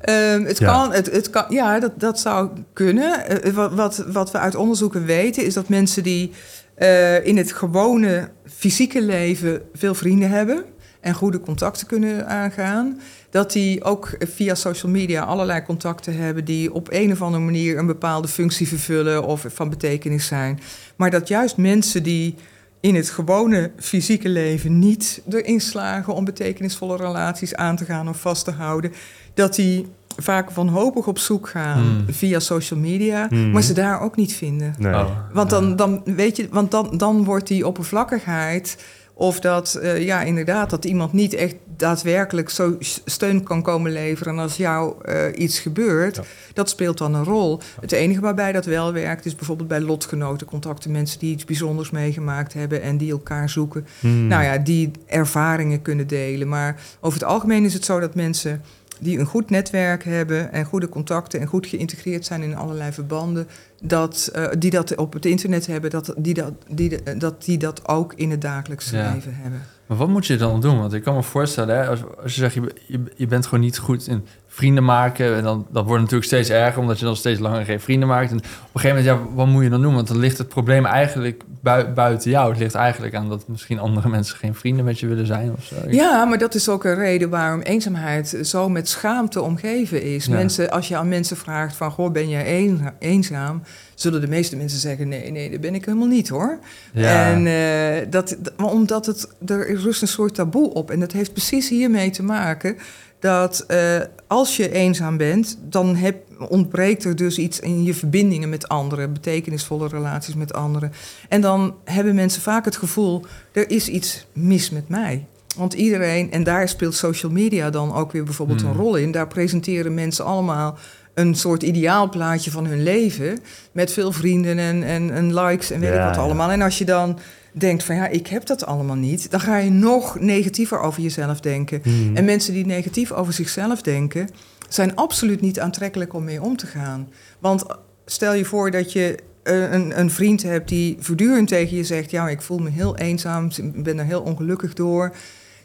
Ehm, het Ja. kan, het, het kan, ja, dat, dat zou kunnen. Eh, wat, wat, wat we uit onderzoeken weten, is dat mensen die eh, in het gewone fysieke leven veel vrienden hebben en goede contacten kunnen aangaan, dat die ook via social media allerlei contacten hebben die op een of andere manier een bepaalde functie vervullen of van betekenis zijn. Maar dat juist mensen die in het gewone fysieke leven niet erin slagen om betekenisvolle relaties aan te gaan of vast te houden, dat die vaak wanhopig op zoek gaan Hmm. via social media, Hmm. maar ze daar ook niet vinden. Nee. Oh, Want dan, dan weet je, want dan, dan wordt die oppervlakkigheid Of dat, eh, ja, inderdaad, dat iemand niet echt daadwerkelijk zo steun kan komen leveren als jou eh, iets gebeurt. Ja. Dat speelt dan een rol. Het enige waarbij dat wel werkt is bijvoorbeeld bij lotgenoten, contacten, mensen die iets bijzonders meegemaakt hebben en die elkaar zoeken. Hmm. Nou ja, die ervaringen kunnen delen. Maar over het algemeen is het zo dat mensen die een goed netwerk hebben en goede contacten en goed geïntegreerd zijn in allerlei verbanden, dat, eh, die dat op het internet hebben, dat die dat, die, de- dat die dat ook in het dagelijkse Ja. leven hebben. Maar wat moet je dan doen? Want ik kan me voorstellen, hè, als, als je zegt, je, je, je bent gewoon niet goed in vrienden maken. En dan, dat wordt natuurlijk steeds erger, omdat je dan steeds langer geen vrienden maakt. En op een gegeven moment, ja, wat moet je dan doen? Want dan ligt het probleem eigenlijk bui- buiten jou. Het ligt eigenlijk aan dat misschien andere mensen geen vrienden met je willen zijn of zo. Ja, maar dat is ook een reden waarom eenzaamheid zo met schaamte omgeven is. Ja. Mensen, als je aan mensen vraagt van, goh, ben jij eenza- eenzaam? Zullen de meeste mensen zeggen, nee, nee, dat ben ik helemaal niet hoor. Ja. En eh, dat, omdat het, er rust een soort taboe op. En dat heeft precies hiermee te maken dat eh, als je eenzaam bent, dan heb, ontbreekt er dus iets in je verbindingen met anderen, betekenisvolle relaties met anderen. En dan hebben mensen vaak het gevoel, er is iets mis met mij. Want iedereen, en daar speelt social media dan ook weer bijvoorbeeld Hmm. een rol in. Daar presenteren mensen allemaal een soort ideaalplaatje van hun leven. Met veel vrienden en, en, en likes en weet Ja, ik wat ja. allemaal. En als je dan denkt van ja, ik heb dat allemaal niet, dan ga je nog negatiever over jezelf denken. Hmm. En mensen die negatief over zichzelf denken, zijn absoluut niet aantrekkelijk om mee om te gaan. Want stel je voor dat je eh, een, een vriend hebt die voortdurend tegen je zegt: Ja, ik voel me heel eenzaam, ik ben er heel ongelukkig door.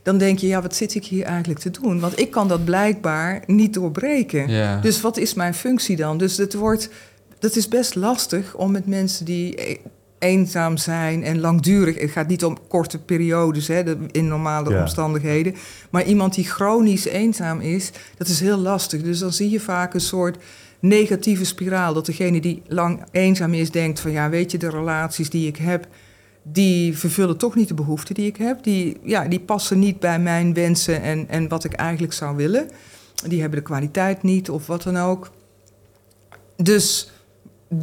Dan denk je, ja, wat zit ik hier eigenlijk te doen? Want ik kan dat blijkbaar niet doorbreken. Dus wat is mijn functie dan? Dus het wordt, dat is best lastig om met mensen die e- eenzaam zijn en langdurig. Het gaat niet om korte periodes hè, in normale Ja. omstandigheden. Maar iemand die chronisch eenzaam is, dat is heel lastig. Dus dan zie je vaak een soort negatieve spiraal. Dat degene die lang eenzaam is, denkt van ja, weet je, de relaties die ik heb, die vervullen toch niet de behoeften die ik heb. Die, ja, die passen niet bij mijn wensen en, en wat ik eigenlijk zou willen. Die hebben de kwaliteit niet of wat dan ook. Dus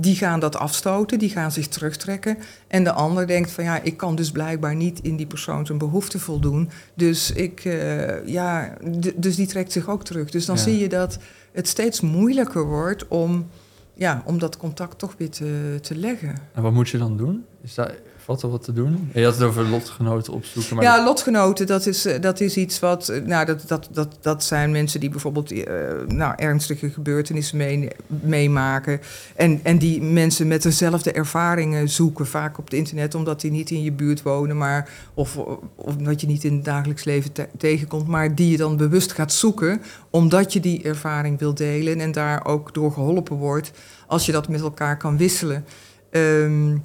die gaan dat afstoten, die gaan zich terugtrekken. En de ander denkt van ja, ik kan dus blijkbaar niet in die persoon zijn behoefte voldoen. Dus, ik, eh, ja, dus die trekt zich ook terug. Dus dan Ja. zie je dat het steeds moeilijker wordt om, ja, om dat contact toch weer te, te leggen. En wat moet je dan doen? Is daar, valt er wat te doen? Je had het over lotgenoten opzoeken. Maar ja, lotgenoten, dat is, eh, dat is iets wat. eh, Nou, dat, dat, dat, dat zijn mensen die bijvoorbeeld eh, nou, ernstige gebeurtenissen mee, meemaken. En, en die mensen met dezelfde ervaringen zoeken, vaak op het internet, omdat die niet in je buurt wonen, maar. Of, of omdat je niet in het dagelijks leven te- tegenkomt, maar die je dan bewust gaat zoeken, omdat je die ervaring wil delen en daar ook door geholpen wordt, als je dat met elkaar kan wisselen. Ehm,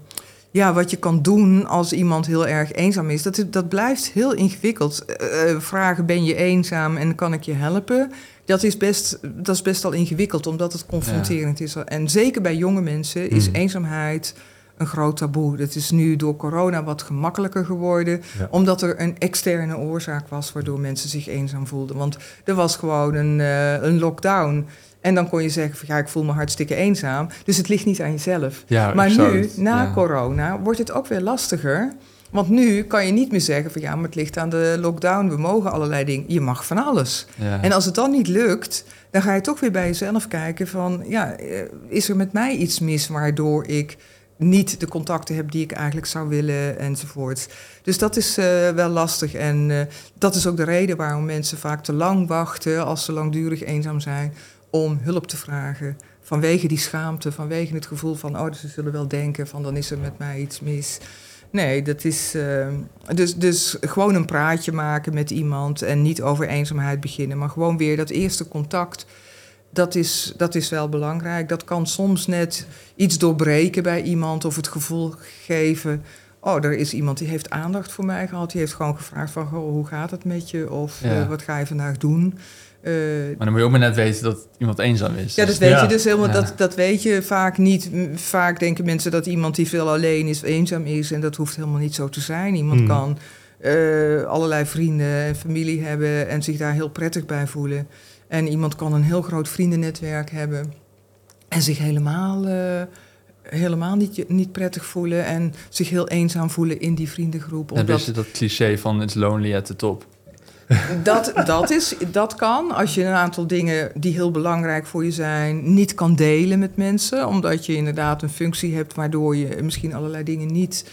ja, wat je kan doen als iemand heel erg eenzaam is, dat, dat blijft heel ingewikkeld. Eh, eh, vragen, ben je eenzaam en kan ik je helpen? Dat is best, dat is best al ingewikkeld, omdat het confronterend is. En zeker bij jonge mensen is Hmm. eenzaamheid een groot taboe. Dat is nu door corona wat gemakkelijker geworden, Ja. omdat er een externe oorzaak was waardoor mensen zich eenzaam voelden. Want er was gewoon een, eh, een lockdown. En dan kon je zeggen van ja, ik voel me hartstikke eenzaam. Dus het ligt niet aan jezelf. ja, Maar nu, na ja. corona, wordt het ook weer lastiger. Want nu kan je niet meer zeggen van ja, maar het ligt aan de lockdown. We mogen allerlei dingen. Je mag van alles. Ja. En als het dan niet lukt, dan ga je toch weer bij jezelf kijken van ja, eh, is er met mij iets mis waardoor ik niet de contacten heb die ik eigenlijk zou willen enzovoort. Dus dat is eh, wel lastig en eh, dat is ook de reden waarom mensen vaak te lang wachten als ze langdurig eenzaam zijn om hulp te vragen. Vanwege die schaamte, vanwege het gevoel van, oh, ze zullen wel denken van, dan is er met mij iets mis. Nee, dat is. eh, dus, dus gewoon een praatje maken met iemand en niet over eenzaamheid beginnen, maar gewoon weer dat eerste contact. Dat is, dat is wel belangrijk. Dat kan soms net iets doorbreken bij iemand of het gevoel geven. Oh, er is iemand die heeft aandacht voor mij gehad. Die heeft gewoon gevraagd van, hoe gaat het met je? Of Ja. eh, wat ga je vandaag doen? Eh, Maar dan moet je ook maar net weten dat iemand eenzaam is. ja, Dus- dat weet Ja. je dus helemaal. Ja. Dat, dat weet je vaak niet. Vaak denken mensen dat iemand die veel alleen is, eenzaam is. En dat hoeft helemaal niet zo te zijn. Iemand Hmm. kan eh, allerlei vrienden en familie hebben en zich daar heel prettig bij voelen. En iemand kan een heel groot vriendennetwerk hebben en zich helemaal eh, helemaal niet, niet prettig voelen en zich heel eenzaam voelen in die vriendengroep. En Omdat dus dat cliché van it's lonely at the top. Dat, dat, is, dat kan als je een aantal dingen die heel belangrijk voor je zijn, niet kan delen met mensen. Omdat je inderdaad een functie hebt waardoor je misschien allerlei dingen niet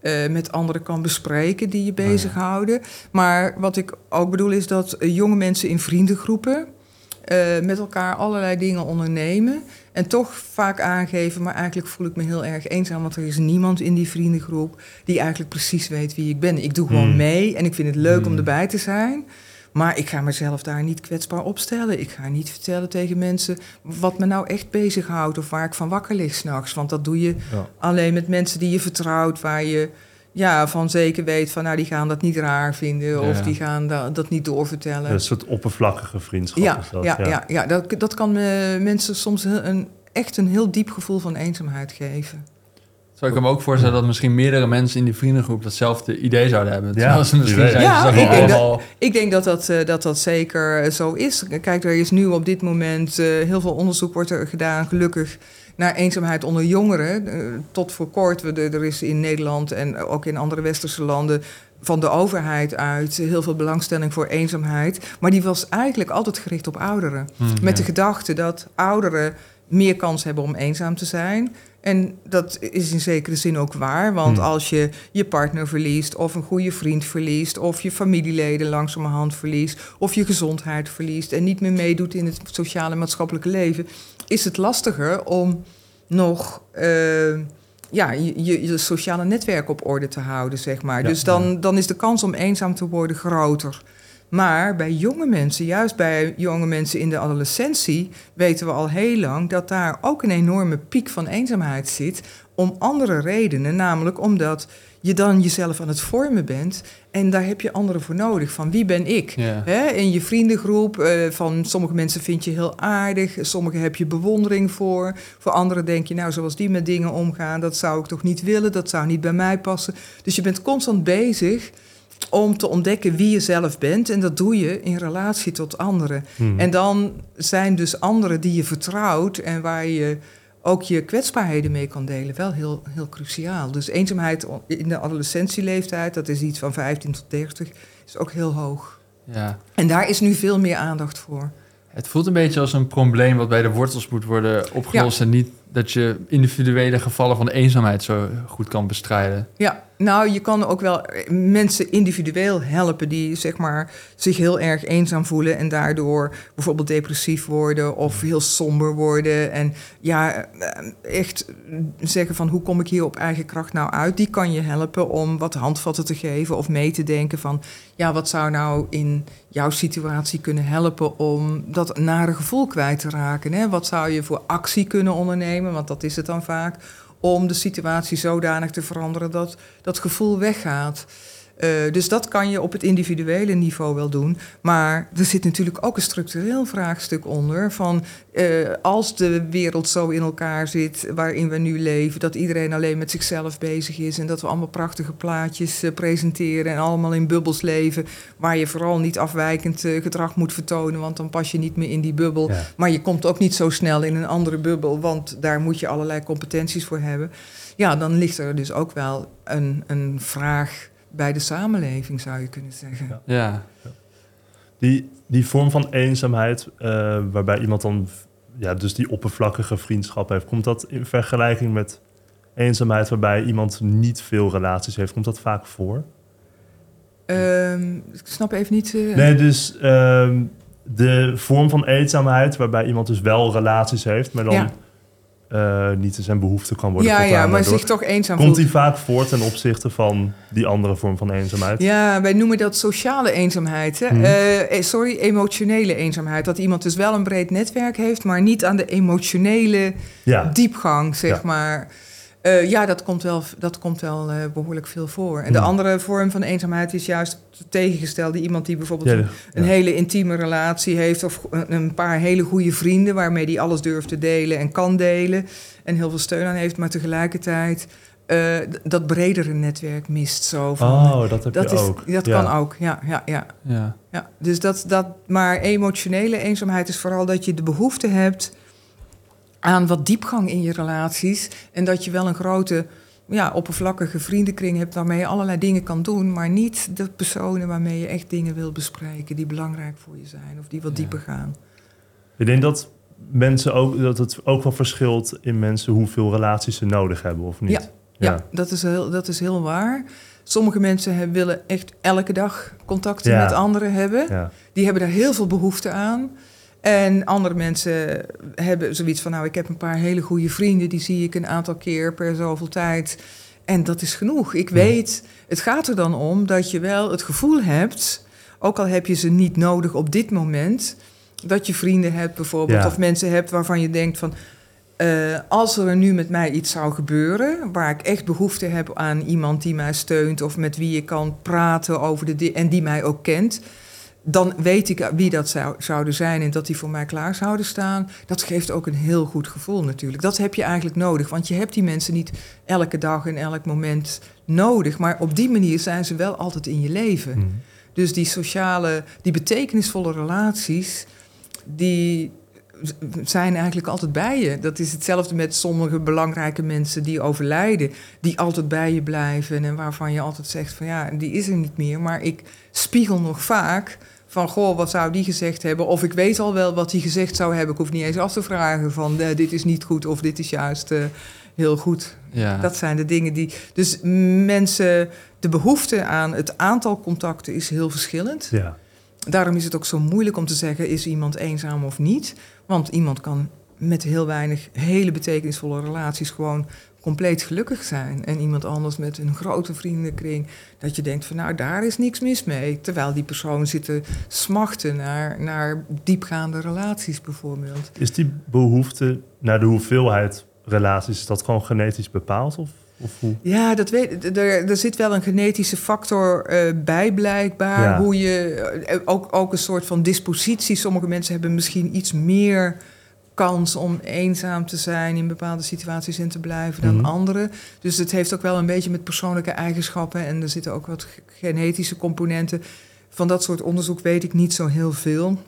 eh, met anderen kan bespreken die je bezighouden. Maar wat ik ook bedoel is dat eh, jonge mensen in vriendengroepen eh, met elkaar allerlei dingen ondernemen. En toch vaak aangeven, maar eigenlijk voel ik me heel erg eenzaam. Want er is niemand in die vriendengroep die eigenlijk precies weet wie ik ben. Ik doe gewoon Hmm. mee en ik vind het leuk om Hmm. erbij te zijn. Maar ik ga mezelf daar niet kwetsbaar opstellen. Ik ga niet vertellen tegen mensen wat me nou echt bezighoudt of waar ik van wakker lig s'nachts. Want dat doe je Ja. alleen met mensen die je vertrouwt, waar je ja, van zeker weet van nou die gaan dat niet raar vinden of die gaan da- dat niet doorvertellen. Een soort oppervlakkige vriendschap Ja, is dat. ja, ja. ja, dat, dat kan eh, mensen soms een, echt een heel diep gevoel van eenzaamheid geven. Zou ik me ook voorstellen dat misschien meerdere mensen in die vriendengroep datzelfde idee zouden hebben. Ja, Terwijl ze misschien zijn Ja, ik denk dat- allemaal... Ik denk dat dat, eh, dat, dat zeker zo is. Kijk, er is nu op dit moment eh, heel veel onderzoek wordt er gedaan, gelukkig, naar eenzaamheid onder jongeren. Eh, tot voor kort, er is in Nederland en ook in andere westerse landen van de overheid uit heel veel belangstelling voor eenzaamheid. Maar die was eigenlijk altijd gericht op ouderen. Hmm, Met de gedachte dat ouderen meer kans hebben om eenzaam te zijn. En dat is in zekere zin ook waar. Want Hmm. als je je partner verliest, of een goede vriend verliest, of je familieleden langzamerhand verliest, of je gezondheid verliest en niet meer meedoet in het sociale en maatschappelijke leven, is het lastiger om nog eh, ja, je, je, je sociale netwerk op orde te houden, zeg maar. Ja. Dus dan, dan is de kans om eenzaam te worden groter. Maar bij jonge mensen, juist bij jonge mensen in de adolescentie, weten we al heel lang dat daar ook een enorme piek van eenzaamheid zit. Om andere redenen, namelijk omdat je dan jezelf aan het vormen bent. En daar heb je anderen voor nodig. Van wie ben ik? Ja. Hè, in je vriendengroep, eh, van sommige mensen vind je heel aardig, sommige heb je bewondering voor. Voor anderen denk je, nou, zoals die met dingen omgaan, dat zou ik toch niet willen, dat zou niet bij mij passen. Dus je bent constant bezig om te ontdekken wie je zelf bent. En dat doe je in relatie tot anderen. Hmm. En dan zijn dus anderen die je vertrouwt en waar je ook je kwetsbaarheden mee kan delen, wel heel, heel cruciaal. Dus eenzaamheid in de adolescentieleeftijd, dat is iets van 15 tot 30, is ook heel hoog. ja. En daar is nu veel meer aandacht voor. Het voelt een beetje als een probleem wat bij de wortels moet worden opgelost... en niet dat je individuele gevallen van eenzaamheid zo goed kan bestrijden. Ja, nou, je kan ook wel mensen individueel helpen die zeg maar, zich heel erg eenzaam voelen en daardoor bijvoorbeeld depressief worden of heel somber worden. En ja, eh, echt zeggen van hoe kom ik hier op eigen kracht nou uit? Die kan je helpen om wat handvatten te geven of mee te denken van ja, wat zou nou in jouw situatie kunnen helpen om dat nare gevoel kwijt te raken? Hè? Wat zou je voor actie kunnen ondernemen? Want dat is het dan vaak om de situatie zodanig te veranderen dat dat gevoel weggaat. Eh, dus dat kan je op het individuele niveau wel doen. Maar er zit natuurlijk ook een structureel vraagstuk onder. Van eh, als de wereld zo in elkaar zit waarin we nu leven, dat iedereen alleen met zichzelf bezig is en dat we allemaal prachtige plaatjes eh, presenteren en allemaal in bubbels leven, waar je vooral niet afwijkend gedrag moet vertonen, want dan pas je niet meer in die bubbel. Ja. Maar je komt ook niet zo snel in een andere bubbel, want daar moet je allerlei competenties voor hebben. Ja, dan ligt er dus ook wel een, een vraag bij de samenleving, zou je kunnen zeggen. Ja. Ja. Die, die vorm van eenzaamheid, eh, waarbij iemand dan ja, dus die oppervlakkige vriendschap heeft, komt dat in vergelijking met eenzaamheid waarbij iemand niet veel relaties heeft, komt dat vaak voor? Ehm, ik snap even niet. eh, Nee, dus ehm, de vorm van eenzaamheid waarbij iemand dus wel relaties heeft, maar dan Ja. Eh, niet zijn behoefte kan worden ja, ja, maar daardoor. zich toch eenzaam Komt die vaak voor ten opzichte van die andere vorm van eenzaamheid? Ja, wij noemen dat sociale eenzaamheid. Hè? Mhm. Eh, eh, sorry, emotionele eenzaamheid. Dat iemand dus wel een breed netwerk heeft, maar niet aan de emotionele Ja. diepgang, zeg Ja. maar. Eh, ja, dat komt wel, dat komt wel eh, behoorlijk veel voor. En de andere vorm van eenzaamheid is juist het tegengestelde. Iemand die bijvoorbeeld Ja, een, een ja. hele intieme relatie heeft... of een paar hele goede vrienden... waarmee die alles durft te delen en kan delen... en heel veel steun aan heeft, maar tegelijkertijd... eh, dat bredere netwerk mist zo van... Oh, dat heb dat je is, ook. Dat Ja. kan ook, ja, ja, ja. Ja. Ja, dus dat, dat, maar emotionele eenzaamheid is vooral dat je de behoefte hebt aan wat diepgang in je relaties. En dat je wel een grote, ja, oppervlakkige vriendenkring hebt waarmee je allerlei dingen kan doen, maar niet de personen waarmee je echt dingen wil bespreken die belangrijk voor je zijn of die wat Ja. dieper gaan. Ik denk dat mensen ook dat het ook wel verschilt in mensen hoeveel relaties ze nodig hebben of niet. Ja, dat, is heel, dat is heel waar. Sommige mensen hebben, willen echt elke dag contacten Ja. met anderen hebben. Die hebben daar heel veel behoefte aan. En andere mensen hebben zoiets van... nou, ik heb een paar hele goede vrienden... die zie ik een aantal keer per zoveel tijd. En dat is genoeg. Ik weet, het gaat er dan om dat je wel het gevoel hebt... ook al heb je ze niet nodig op dit moment... dat je vrienden hebt bijvoorbeeld... Ja. of mensen hebt waarvan je denkt van... eh, als er nu met mij iets zou gebeuren... waar ik echt behoefte heb aan iemand die mij steunt... of met wie ik kan praten over de en die mij ook kent dan weet ik wie dat zou, zouden zijn en dat die voor mij klaar zouden staan. Dat geeft ook een heel goed gevoel natuurlijk. Dat heb je eigenlijk nodig, want je hebt die mensen niet elke dag en elk moment nodig. Maar op die manier zijn ze wel altijd in je leven. Hm. Dus die sociale, die betekenisvolle relaties, die zijn eigenlijk altijd bij je. Dat is hetzelfde met sommige belangrijke mensen die overlijden, die altijd bij je blijven en waarvan je altijd zegt van ja, die is er niet meer. Maar ik spiegel nog vaak van goh, wat zou die gezegd hebben? Of ik weet al wel wat die gezegd zou hebben. Ik hoef niet eens af te vragen van eh, dit is niet goed of dit is juist eh, heel goed. Ja. Dat zijn de dingen die. Dus mensen, de behoefte aan het aantal contacten is heel verschillend. ja. Daarom is het ook zo moeilijk om te zeggen: is iemand eenzaam of niet? Want iemand kan met heel weinig hele betekenisvolle relaties gewoon compleet gelukkig zijn. En iemand anders met een grote vriendenkring, dat je denkt van nou, daar is niks mis mee. Terwijl die persoon zit te smachten naar, naar diepgaande relaties bijvoorbeeld. Is die behoefte naar de hoeveelheid relaties, is dat gewoon genetisch bepaald? Of, of hoe? Ja, dat weet, er, er zit wel een genetische factor eh, bij blijkbaar. Ja. Hoe je, eh, ook, ook een soort van dispositie. Sommige mensen hebben misschien iets meer kans om eenzaam te zijn in bepaalde situaties en te blijven dan Mhm. anderen. Dus het heeft ook wel een beetje met persoonlijke eigenschappen en er zitten ook wat ge- genetische componenten. Van dat soort onderzoek weet ik niet zo heel veel.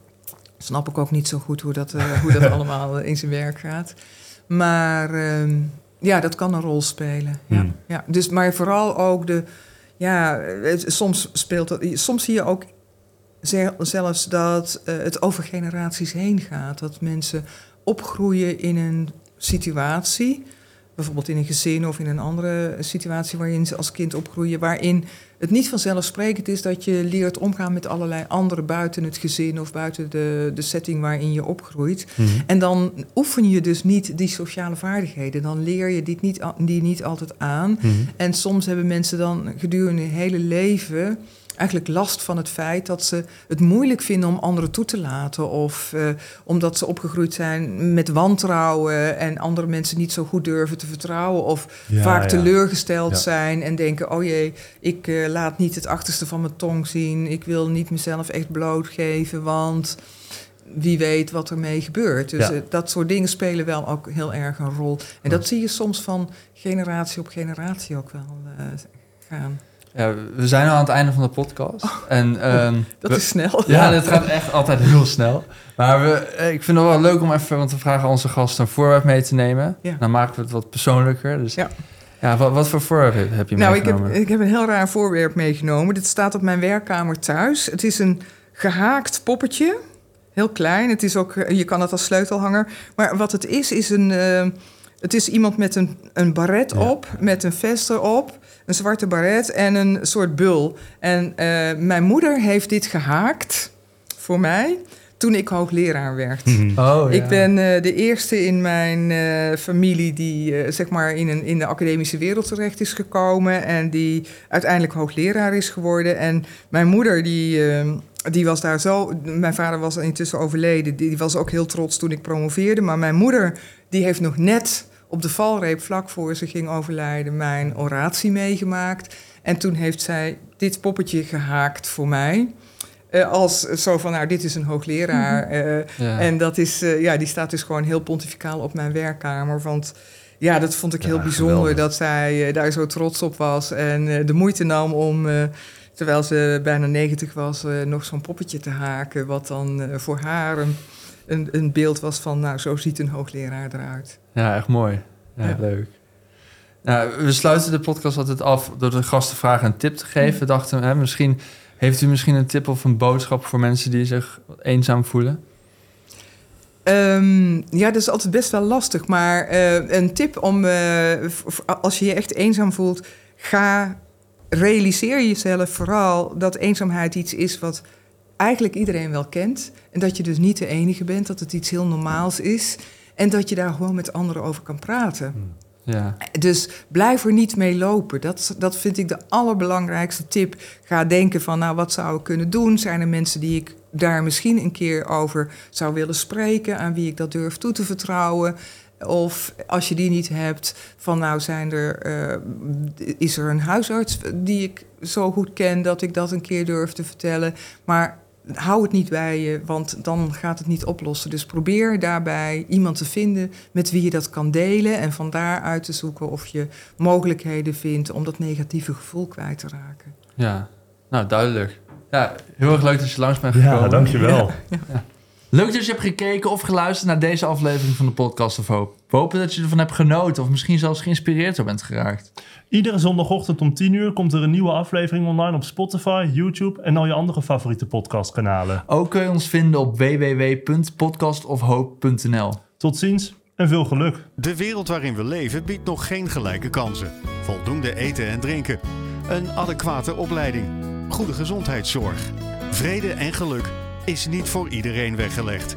Snap ik ook niet zo goed hoe dat, eh, hoe dat allemaal eh, in zijn werk gaat. Maar ehm, ja, dat kan een rol spelen. Ja. Hmm. Ja, dus, maar vooral ook de. Ja, het, soms speelt dat. Soms zie je ook ze- zelfs dat eh, het over generaties heen gaat. Dat mensen opgroeien in een situatie. Bijvoorbeeld in een gezin of in een andere situatie waarin ze als kind opgroeien. Waarin het niet vanzelfsprekend is dat je leert omgaan met allerlei anderen buiten het gezin of buiten de, de setting waarin je opgroeit. Hm. En dan oefen je dus niet die sociale vaardigheden. Dan leer je dit niet, die niet altijd aan. Hm. En soms hebben mensen dan gedurende hun hele leven eigenlijk last van het feit dat ze het moeilijk vinden om anderen toe te laten. Of eh, omdat ze opgegroeid zijn met wantrouwen en andere mensen niet zo goed durven te vertrouwen. Of Ja, vaak ja. teleurgesteld Ja. zijn en denken: oh jee, ik eh, laat niet het achterste van mijn tong zien. Ik wil niet mezelf echt blootgeven, want wie weet wat ermee gebeurt. Dus Ja. eh, dat soort dingen spelen wel ook heel erg een rol. En dat zie je soms van generatie op generatie ook wel gaan. Ja, we zijn al aan het einde van de podcast. En, ehm, Dat we- is snel. Ja, dat gaat echt altijd heel snel. Maar we, eh, ik vind het wel leuk om even, want we vragen onze gasten een voorwerp mee te nemen. Ja. Dan maken we het wat persoonlijker. Dus Ja. ja, wat, wat voor voorwerp heb je Nou, ik heb, meegenomen? ik heb een heel raar voorwerp meegenomen. Dit staat op mijn werkkamer thuis. Het is een gehaakt poppetje. Heel klein. Het is ook, eh, je kan het als sleutelhanger. Maar wat het is, is een. eh, het is iemand met een, een baret Ja. op, met een vest erop, een zwarte baret en een soort bul. En eh, mijn moeder heeft dit gehaakt voor mij toen ik hoogleraar werd. Hm. Oh, ja. Ik ben eh, de eerste in mijn eh, familie die zeg maar in, een, in de academische wereld terecht is gekomen en die uiteindelijk hoogleraar is geworden. En mijn moeder die, eh, die was daar zo. Mijn vader was intussen overleden. Die, die was ook heel trots toen ik promoveerde. Maar mijn moeder die heeft nog net op de valreep vlak voor ze ging overlijden mijn oratie meegemaakt. En toen heeft zij dit poppetje gehaakt voor mij. Eh, als zo van, nou, dit is een hoogleraar. eh, Ja. en dat is, eh, ja, die staat dus gewoon heel pontificaal op mijn werkkamer. Want ja, dat vond ik heel bijzonder geweldig. dat zij eh, daar zo trots op was. En eh, de moeite nam om, eh, terwijl ze bijna 90 was, eh, nog zo'n poppetje te haken. Wat dan eh, voor haar een een, een beeld was van, nou, zo ziet een hoogleraar eruit. Ja, echt mooi. Ja, Ja. leuk. Nou, we sluiten de podcast altijd af door de gasten vragen een tip te geven. We dachten, hè, misschien heeft u misschien een tip of een boodschap voor mensen die zich eenzaam voelen? Ehm, ja, dat is altijd best wel lastig. Maar eh, een tip om, eh, als je je echt eenzaam voelt, ga realiseer jezelf vooral dat eenzaamheid iets is wat eigenlijk iedereen wel kent. En dat je dus niet de enige bent, dat het iets heel normaals is. En dat je daar gewoon met anderen over kan praten. Ja, Dus blijf er niet mee lopen. Dat, dat vind ik de allerbelangrijkste tip. Ga denken van, nou, wat zou ik kunnen doen? Zijn er mensen die ik daar misschien een keer over zou willen spreken? Aan wie ik dat durf toe te vertrouwen? Of als je die niet hebt, van nou zijn er, eh, is er een huisarts die ik zo goed ken dat ik dat een keer durf te vertellen. Maar hou het niet bij je, want dan gaat het niet oplossen. Dus probeer daarbij iemand te vinden met wie je dat kan delen. En van daaruit te zoeken of je mogelijkheden vindt om dat negatieve gevoel kwijt te raken. ja. Nou, duidelijk. Ja, heel erg leuk dat je langs bent gekomen. Ja, dankjewel. Leuk dat je hebt gekeken of geluisterd naar deze aflevering van de Podcast of Hoop. We hopen dat je ervan hebt genoten of misschien zelfs geïnspireerd door bent geraakt. Iedere zondagochtend om 10 uur komt er een nieuwe aflevering online op Spotify, YouTube en al je andere favoriete podcastkanalen. Ook kun je ons vinden op www.podcastofhoop.nl. Tot ziens en veel geluk. De wereld waarin we leven biedt nog geen gelijke kansen. Voldoende eten en drinken. Een adequate opleiding. Goede gezondheidszorg. Vrede en geluk is niet voor iedereen weggelegd.